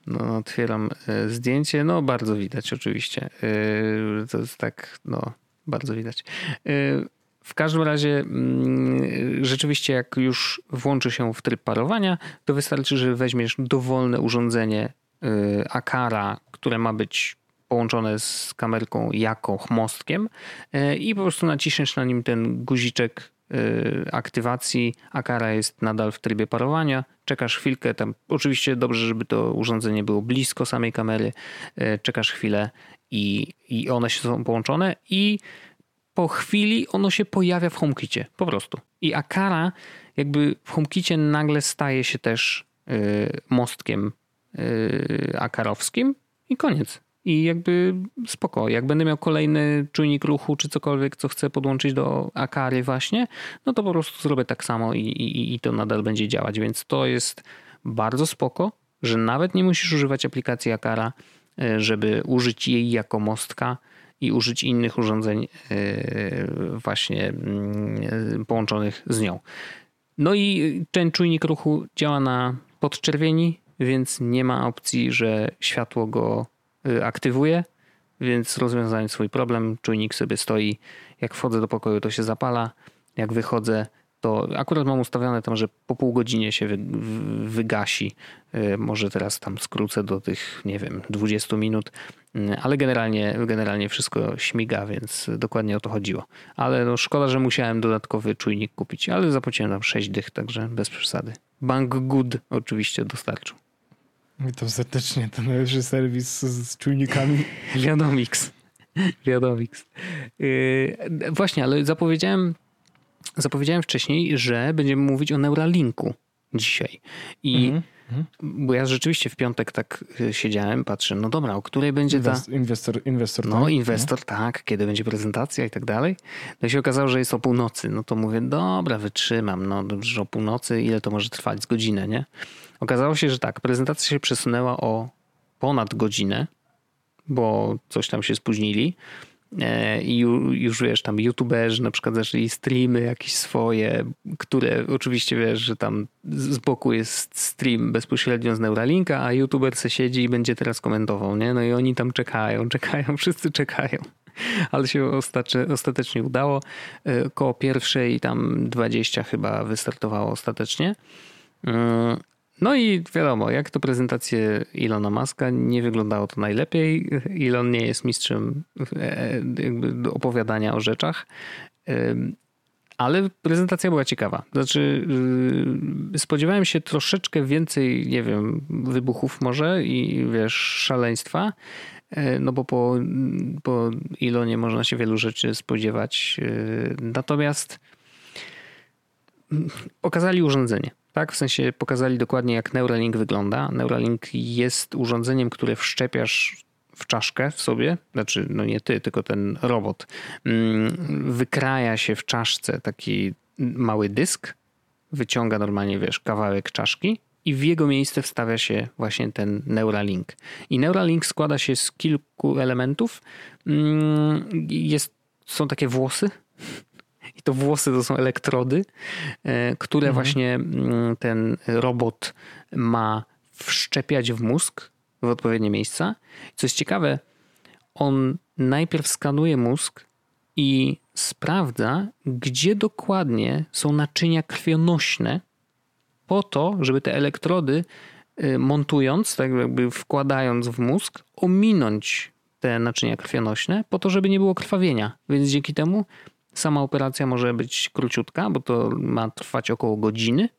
No, otwieram e, zdjęcie. No, bardzo widać oczywiście. E, to jest tak, no, bardzo widać. Y, w każdym razie mm, rzeczywiście jak już włączy się w tryb parowania, to wystarczy, że weźmiesz dowolne urządzenie y, Akara, które ma być połączone z kamerką jako mostkiem y, i po prostu naciśniesz na nim ten guziczek aktywacji. Akara jest nadal w trybie parowania. Czekasz chwilkę, tam oczywiście dobrze, żeby to urządzenie było blisko samej kamery. Czekasz chwilę i, i one się są połączone i po chwili ono się pojawia w HomeKicie, po prostu. I Akara jakby w HomeKicie nagle staje się też y, mostkiem y, akarowskim i koniec. I jakby spoko. Jak będę miał kolejny czujnik ruchu, czy cokolwiek, co chcę podłączyć do Akary właśnie, no to po prostu zrobię tak samo i, i, i to nadal będzie działać. Więc to jest bardzo spoko, że nawet nie musisz używać aplikacji Akara, żeby użyć jej jako mostka i użyć innych urządzeń e, właśnie mm, połączonych z nią. No i ten czujnik ruchu działa na podczerwieni, więc nie ma opcji, że światło go y, aktywuje, więc rozwiązałem swój problem. Czujnik sobie stoi. Jak wchodzę do pokoju, to się zapala. Jak wychodzę, to akurat mam ustawione tam, że po pół godzinie się wygasi. Y, może teraz tam skrócę do tych, nie wiem, 20 minut, y, ale generalnie, generalnie wszystko śmiga, więc dokładnie o to chodziło. Ale no szkoda, że musiałem dodatkowy czujnik kupić, ale zapłaciłem tam 6 dych, także bez przesady. Bank Good oczywiście dostarczył. Witam serdecznie, to najlepszy serwis z, z czujnikami. Wiadomix. Wiadomix. Yy, właśnie, ale zapowiedziałem zapowiedziałem wcześniej, że będziemy mówić o Neuralinku dzisiaj. I mm -hmm. bo ja rzeczywiście w piątek tak y, siedziałem, patrzę, no dobra, o której będzie ta... Inwestor, inwestor. No, tak? inwestor, no. tak, kiedy będzie prezentacja i tak dalej. No i się okazało, że jest o północy. No to mówię, dobra, wytrzymam, no że o północy, ile to może trwać? Z godzinę, nie? Okazało się, że tak, prezentacja się przesunęła o ponad godzinę, bo coś tam się spóźnili. E, I już wiesz, tam youtuberzy na przykład zaczęli streamy jakieś swoje, które oczywiście wiesz, że tam z boku jest stream bezpośrednio z Neuralinka, a youtuber se siedzi i będzie teraz komentował, nie? No i oni tam czekają, czekają, wszyscy czekają. Ale się ostatecznie udało. E, koło pierwszej tam 20 chyba wystartowało ostatecznie. No i wiadomo, jak to prezentacje Ilona Maska, nie wyglądało to najlepiej. Elon nie jest mistrzem e, opowiadania o rzeczach. Ale prezentacja była ciekawa. Znaczy, y, spodziewałem się troszeczkę więcej, nie wiem, wybuchów może i wiesz, szaleństwa. E, no bo po, po Ilonie można się wielu rzeczy spodziewać. E, natomiast mm, pokazali urządzenie. Tak, w sensie pokazali dokładnie jak Neuralink wygląda. Neuralink jest urządzeniem, które wszczepiasz w czaszkę w sobie, znaczy no nie ty, tylko ten robot. Mm, wykraja się w czaszce taki mały dysk, wyciąga normalnie, wiesz, kawałek czaszki i w jego miejsce wstawia się właśnie ten Neuralink. I Neuralink składa się z kilku elementów. Mm, jest, są takie włosy, i to włosy to są elektrody, e, które mhm. właśnie mm, ten robot ma wszczepiać w mózg w odpowiednie miejsca. Co jest ciekawe, on najpierw skanuje mózg i sprawdza, gdzie dokładnie są naczynia krwionośne, po to, żeby te elektrody e, montując, tak jakby wkładając w mózg, ominąć te naczynia krwionośne, po to, żeby nie było krwawienia. Więc dzięki temu Sama operacja może być króciutka, bo to ma trwać około godziny.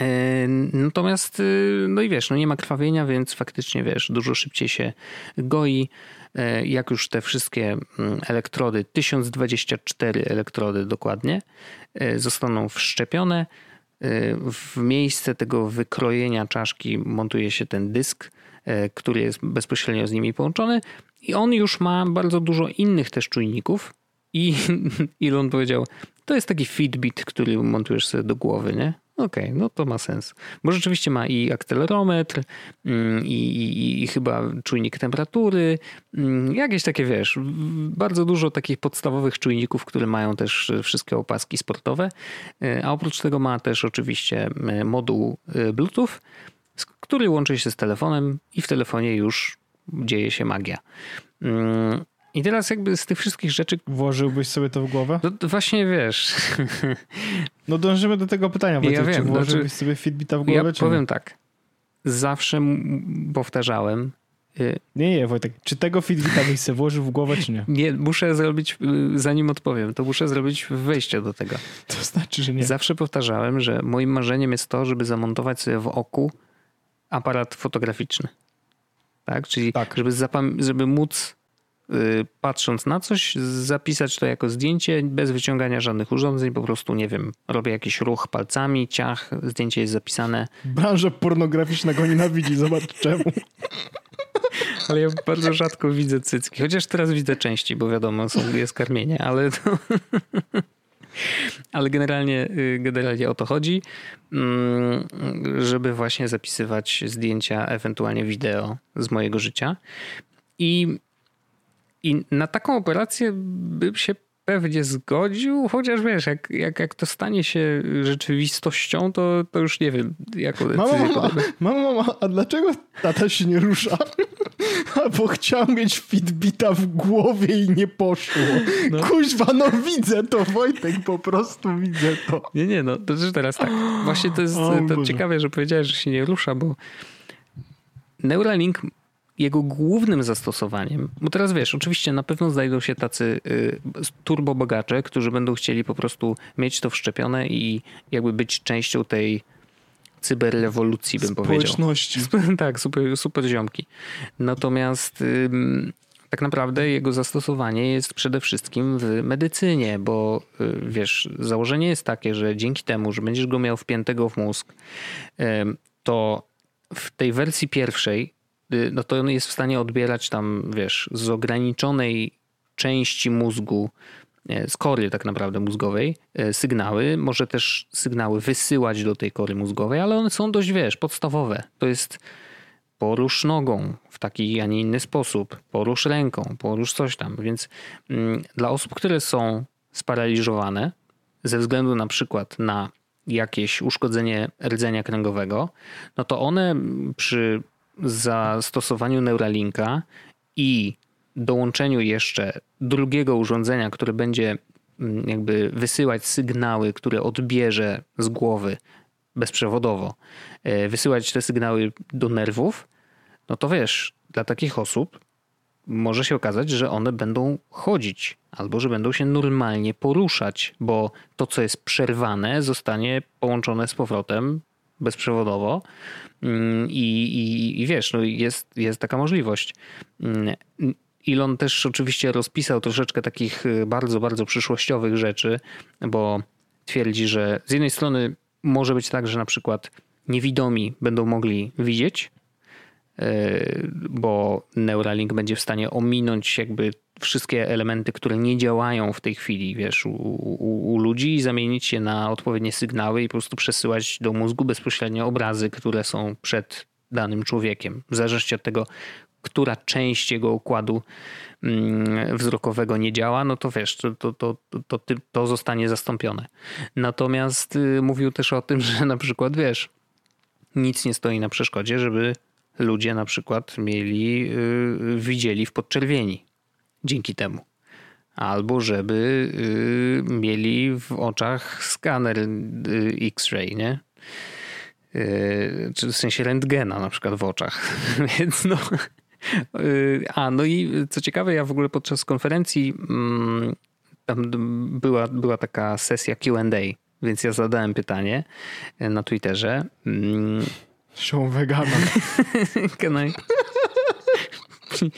E, natomiast, y, no i wiesz, no nie ma krwawienia, więc faktycznie wiesz, dużo szybciej się goi. E, jak już te wszystkie mm, elektrody, 1024 elektrody dokładnie, e, zostaną wszczepione, w miejsce tego wykrojenia czaszki montuje się ten dysk, który jest bezpośrednio z nimi połączony i on już ma bardzo dużo innych też czujników, i Elon powiedział, to jest taki Fitbit, który montujesz sobie do głowy, nie? Okej, okay, no to ma sens. Bo rzeczywiście ma i akcelerometr, mm, i, i, i, chyba czujnik temperatury, mm, jakieś takie, wiesz, bardzo dużo takich podstawowych czujników, które mają też wszystkie opaski sportowe. E, a oprócz tego ma też oczywiście e, moduł e, Bluetooth, który łączy się z telefonem i w telefonie już dzieje się magia. I teraz jakby z tych wszystkich rzeczy... Włożyłbyś sobie to w głowę? No właśnie wiesz. No dążymy do tego pytania. Ja wiem, czy włożyłbyś znaczy, sobie Fitbita w głowę, ja czy powiem nie? tak. Zawsze powtarzałem, y, nie, nie, Wojtek. Czy tego Fitbita byś sobie włożył w głowę, czy nie? Nie, muszę zrobić, y, zanim odpowiem, to muszę zrobić wejście do tego. To znaczy, że nie. Zawsze powtarzałem, że moim marzeniem jest to, żeby zamontować sobie w oku aparat fotograficzny. Tak? Czyli tak. Żeby, żeby móc patrząc na coś, zapisać to jako zdjęcie bez wyciągania żadnych urządzeń, po prostu, nie wiem, robię jakiś ruch palcami, ciach, zdjęcie jest zapisane. Branża pornograficzna go nienawidzi, zobacz czemu. Ale ja bardzo rzadko widzę cycki, chociaż teraz widzę częściej, bo wiadomo, są, jest karmienie, ale to... Ale generalnie, y, generalnie o to chodzi, mm, żeby właśnie zapisywać zdjęcia, ewentualnie wideo z mojego życia. I i na taką operację bym się pewnie zgodził, chociaż wiesz, jak, jak, jak to stanie się rzeczywistością, to, to już nie wiem, jaką decyzję mama, mama, mama, mama, a dlaczego tata się nie rusza? Bo chciał mieć Fitbita w głowie i nie poszło. No. Kuźwa, no widzę to, Wojtek, po prostu widzę to. Nie, nie, no to teraz tak. Właśnie to jest to ciekawe, że powiedziałeś, że się nie rusza, bo Neuralink jego głównym zastosowaniem, bo teraz wiesz, oczywiście na pewno znajdą się tacy y, turbobogacze, którzy będą chcieli po prostu mieć to wszczepione i jakby być częścią tej cyberrewolucji, bym Społeczności. powiedział. tak, super, super ziomki. Natomiast tak naprawdę jego zastosowanie jest przede wszystkim w medycynie, bo y, wiesz, założenie jest takie, że dzięki temu, że będziesz go miał wpiętego w mózg, to w tej wersji pierwszej Y, no to on jest w stanie odbierać tam, wiesz, z ograniczonej części mózgu, e, z kory tak naprawdę mózgowej, e, sygnały. Może też sygnały wysyłać do tej kory mózgowej, ale one są dość, wiesz, podstawowe. To jest porusz nogą w taki, a nie inny sposób, porusz ręką, porusz coś tam. Więc mm, dla osób, które są sparaliżowane ze względu na przykład na jakieś uszkodzenie rdzenia kręgowego, no to one przy zastosowaniu Neuralinka i dołączeniu jeszcze drugiego urządzenia, które będzie mm, jakby wysyłać sygnały, które odbierze z głowy bezprzewodowo, e, wysyłać te sygnały do nerwów, no to wiesz, dla takich osób może się okazać, że one będą chodzić albo że będą się normalnie poruszać, bo to, co jest przerwane, zostanie połączone z powrotem bezprzewodowo i, i, i wiesz, no jest, jest taka możliwość. Mm, Elon też oczywiście rozpisał troszeczkę takich y, bardzo, bardzo przyszłościowych rzeczy, bo twierdzi, że z jednej strony może być tak, że na przykład niewidomi będą mogli widzieć, y, bo Neuralink będzie w stanie ominąć jakby wszystkie elementy, które nie działają w tej chwili, wiesz, u, u, u, ludzi i zamienić je na odpowiednie sygnały i po prostu przesyłać do mózgu bezpośrednio obrazy, które są przed danym człowiekiem. W zależności od tego, która część jego układu mm, wzrokowego nie działa, no to wiesz, to, to, to, to, to zostanie zastąpione. Natomiast y, mówił też o tym, że na przykład, wiesz, nic nie stoi na przeszkodzie, żeby ludzie na przykład mieli, y, widzieli w podczerwieni dzięki temu. Albo żeby y, mieli w oczach skaner y, X-ray, nie? Y, czy w sensie rentgena na przykład w oczach. Więc no. A, no i co ciekawe, ja w ogóle podczas konferencji mm, tam była, była taka sesja QA, więc ja zadałem pytanie na Twitterze. Mm. Show vegana. Can I,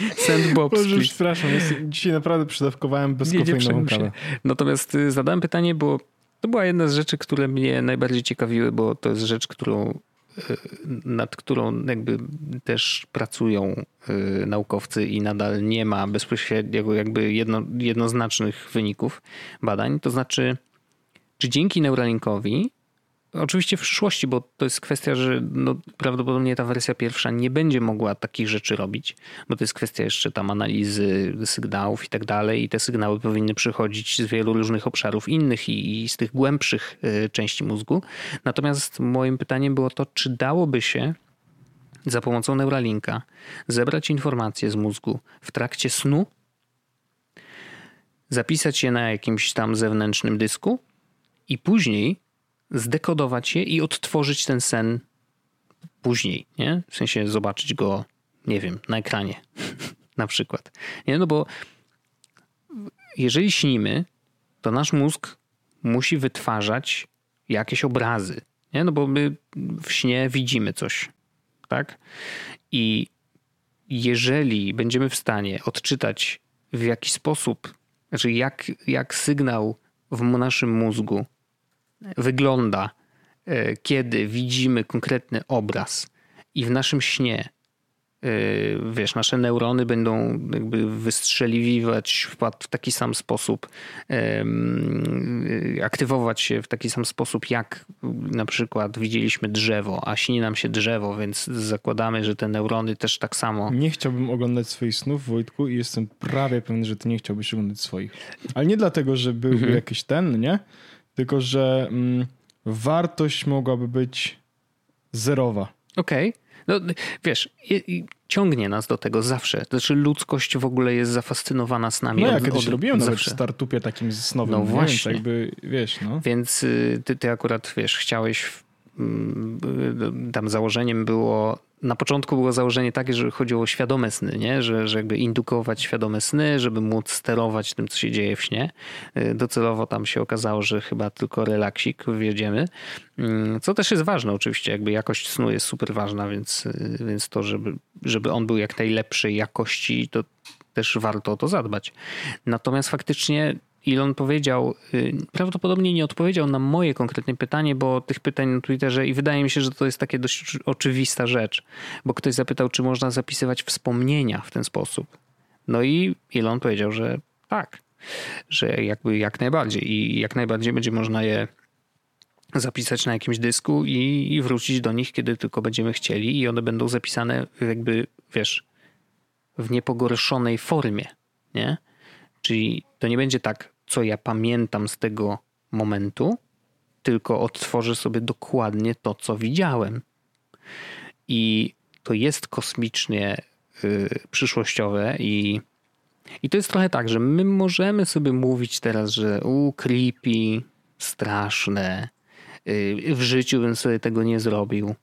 Sandbox. Boże, przepraszam, dzisiaj naprawdę przydawkowałem bezkofeinową kawę. Natomiast y, zadałem pytanie, bo to była jedna z rzeczy, które mnie najbardziej ciekawiły, bo to jest rzecz, którą y, nad którą jakby też pracują y, naukowcy i nadal nie ma bezpośrednio jakby jedno, jednoznacznych wyników badań. To znaczy, czy dzięki Neuralinkowi Oczywiście w przyszłości, bo to jest kwestia, że no, prawdopodobnie ta wersja pierwsza nie będzie mogła takich rzeczy robić, bo to jest kwestia jeszcze tam analizy sygnałów i tak dalej i te sygnały powinny przychodzić z wielu różnych obszarów innych i, i z tych głębszych y, części mózgu. Natomiast moim pytaniem było to, czy dałoby się za pomocą Neuralinka zebrać informacje z mózgu w trakcie snu, zapisać je na jakimś tam zewnętrznym dysku i później zdekodować je i odtworzyć ten sen później, nie? W sensie zobaczyć go, nie wiem, na ekranie na przykład. Nie, no bo jeżeli śnimy, to nasz mózg musi wytwarzać jakieś obrazy, nie? No bo my w śnie widzimy coś, tak? I jeżeli będziemy w stanie odczytać w jaki sposób, znaczy jak, jak sygnał w naszym mózgu wygląda, e, kiedy widzimy konkretny obraz i w naszym śnie Y, wiesz, nasze neurony będą jakby wystrzeliwać w taki sam sposób, y, aktywować się w taki sam sposób, jak na przykład widzieliśmy drzewo, a śni nam się drzewo, więc zakładamy, że te neurony też tak samo. Nie chciałbym oglądać swoich snów, Wojtku, i jestem prawie pewny, że ty nie chciałbyś oglądać swoich. Ale nie dlatego, że byłby mhm. jakiś ten, nie? Tylko, że mm, wartość mogłaby być zerowa. Okej. Okay. No, wiesz, ciągnie nas do tego zawsze. Znaczy ludzkość w ogóle jest zafascynowana z nami. No ja od, kiedyś od, robiłem zawsze. nawet w startupie takim snowym. No właśnie. Więc jakby, wiesz, no. Więc y, ty, ty akurat, wiesz, chciałeś, mm, y, tam założeniem było na początku było założenie takie, że chodziło o świadome sny, nie? Że, że jakby indukować świadome sny, żeby móc sterować tym, co się dzieje w śnie. Y, docelowo tam się okazało, że chyba tylko relaksik wiedziemy. Mm, co też jest ważne oczywiście, jakby jakość snu jest super ważna, więc, y, więc to, żeby, żeby on był jak najlepszej jakości, to też warto o to zadbać. Natomiast faktycznie Elon powiedział, y, prawdopodobnie nie odpowiedział na moje konkretne pytanie, bo tych pytań na Twitterze i wydaje mi się, że to jest takie dość oczywista rzecz, bo ktoś zapytał, czy można zapisywać wspomnienia w ten sposób. No i Elon powiedział, że tak, że jakby jak najbardziej i jak najbardziej będzie można je zapisać na jakimś dysku i, i wrócić do nich, kiedy tylko będziemy chcieli i one będą zapisane jakby, wiesz, w niepogorszonej formie, nie? Czyli to nie będzie tak, co ja pamiętam z tego momentu, tylko odtworzę sobie dokładnie to, co widziałem. I to jest kosmicznie y, przyszłościowe i, i to jest trochę tak, że my możemy sobie mówić teraz, że u creepy, straszne, y, w życiu bym sobie tego nie zrobił.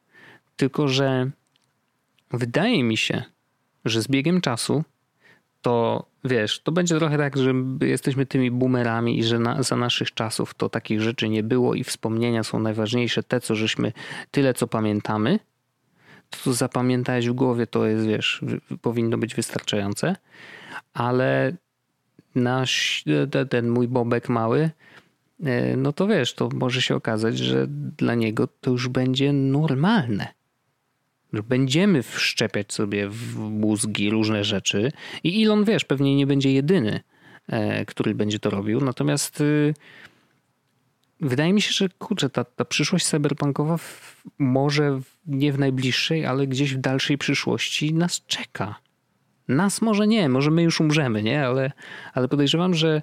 Tylko, że wydaje mi się, że z biegiem czasu to wiesz, to będzie trochę tak, że jesteśmy tymi boomerami i że na, za naszych czasów to takich rzeczy nie było i wspomnienia są najważniejsze. Te, co żeśmy, tyle co pamiętamy, to co zapamiętałeś w głowie, to jest, wiesz, powinno być wystarczające, ale nasz, ten mój bobek mały, e, no to wiesz, to może się okazać, że dla niego to już będzie normalne Będziemy wszczepiać sobie w mózgi różne rzeczy i Elon, wiesz, pewnie nie będzie jedyny, e, który będzie to robił. Natomiast y, wydaje mi się, że kurczę, ta, ta przyszłość cyberpunkowa może nie w najbliższej, ale gdzieś w dalszej przyszłości nas czeka. Nas może nie, może my już umrzemy, nie? Ale, ale podejrzewam, że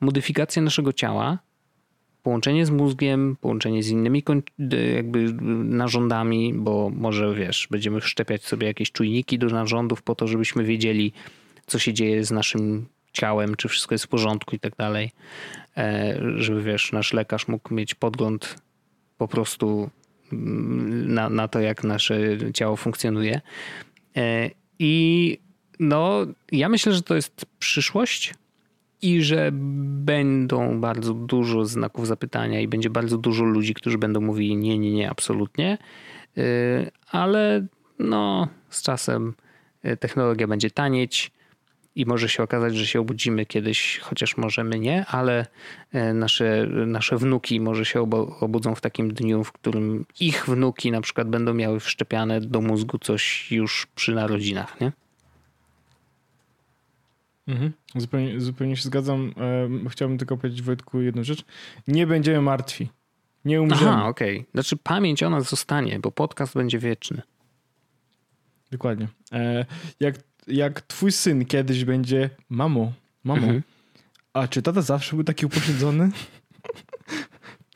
modyfikacja naszego ciała połączenie z mózgiem, połączenie z innymi jakby narządami, bo może wiesz, będziemy wszczepiać sobie jakieś czujniki do narządów po to, żebyśmy wiedzieli, co się dzieje z naszym ciałem, czy wszystko jest w porządku i tak dalej. E, żeby wiesz, nasz lekarz mógł mieć podgląd po prostu mm, na, na to, jak nasze ciało funkcjonuje. E, I no, ja myślę, że to jest przyszłość i że będą bardzo dużo znaków zapytania i będzie bardzo dużo ludzi, którzy będą mówili nie, nie, nie, absolutnie, y, ale no z czasem y, technologia będzie tanieć i może się okazać, że się obudzimy kiedyś, chociaż możemy nie, ale y, nasze, nasze wnuki może się obudzą w takim dniu, w którym ich wnuki na przykład będą miały wszczepiane do mózgu coś już przy narodzinach, nie? Mhm. Zupełnie, zupełnie się zgadzam. E, chciałbym tylko powiedzieć Wojtku jedną rzecz. Nie będziemy martwi. Nie umrzemy. Aha, okej. Okay. Znaczy pamięć o nas zostanie, bo podcast będzie wieczny. Dokładnie. E, jak, jak twój syn kiedyś będzie mamo, mamo, mhm. a czy tata zawsze był taki upośledzony?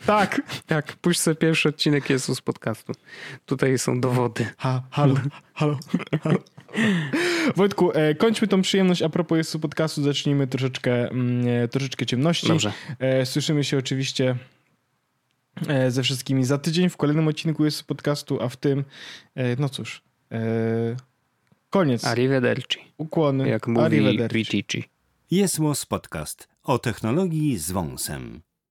tak. Tak, puść sobie pierwszy odcinek Jezus podcastu. Tutaj są dowody. Ha, halo, halo, halo. Wojtku, e, kończmy tą przyjemność. A propos jest podcastu, zacznijmy troszeczkę, mm, e, troszeczkę ciemności. Dobrze. E, słyszymy się oczywiście ze wszystkimi za tydzień w kolejnym odcinku jest podcastu, a w tym, no cóż, koniec. Arrivederci. Ukłony. Jak mówi Arrivederci. Jest Podcast o technologii z wąsem.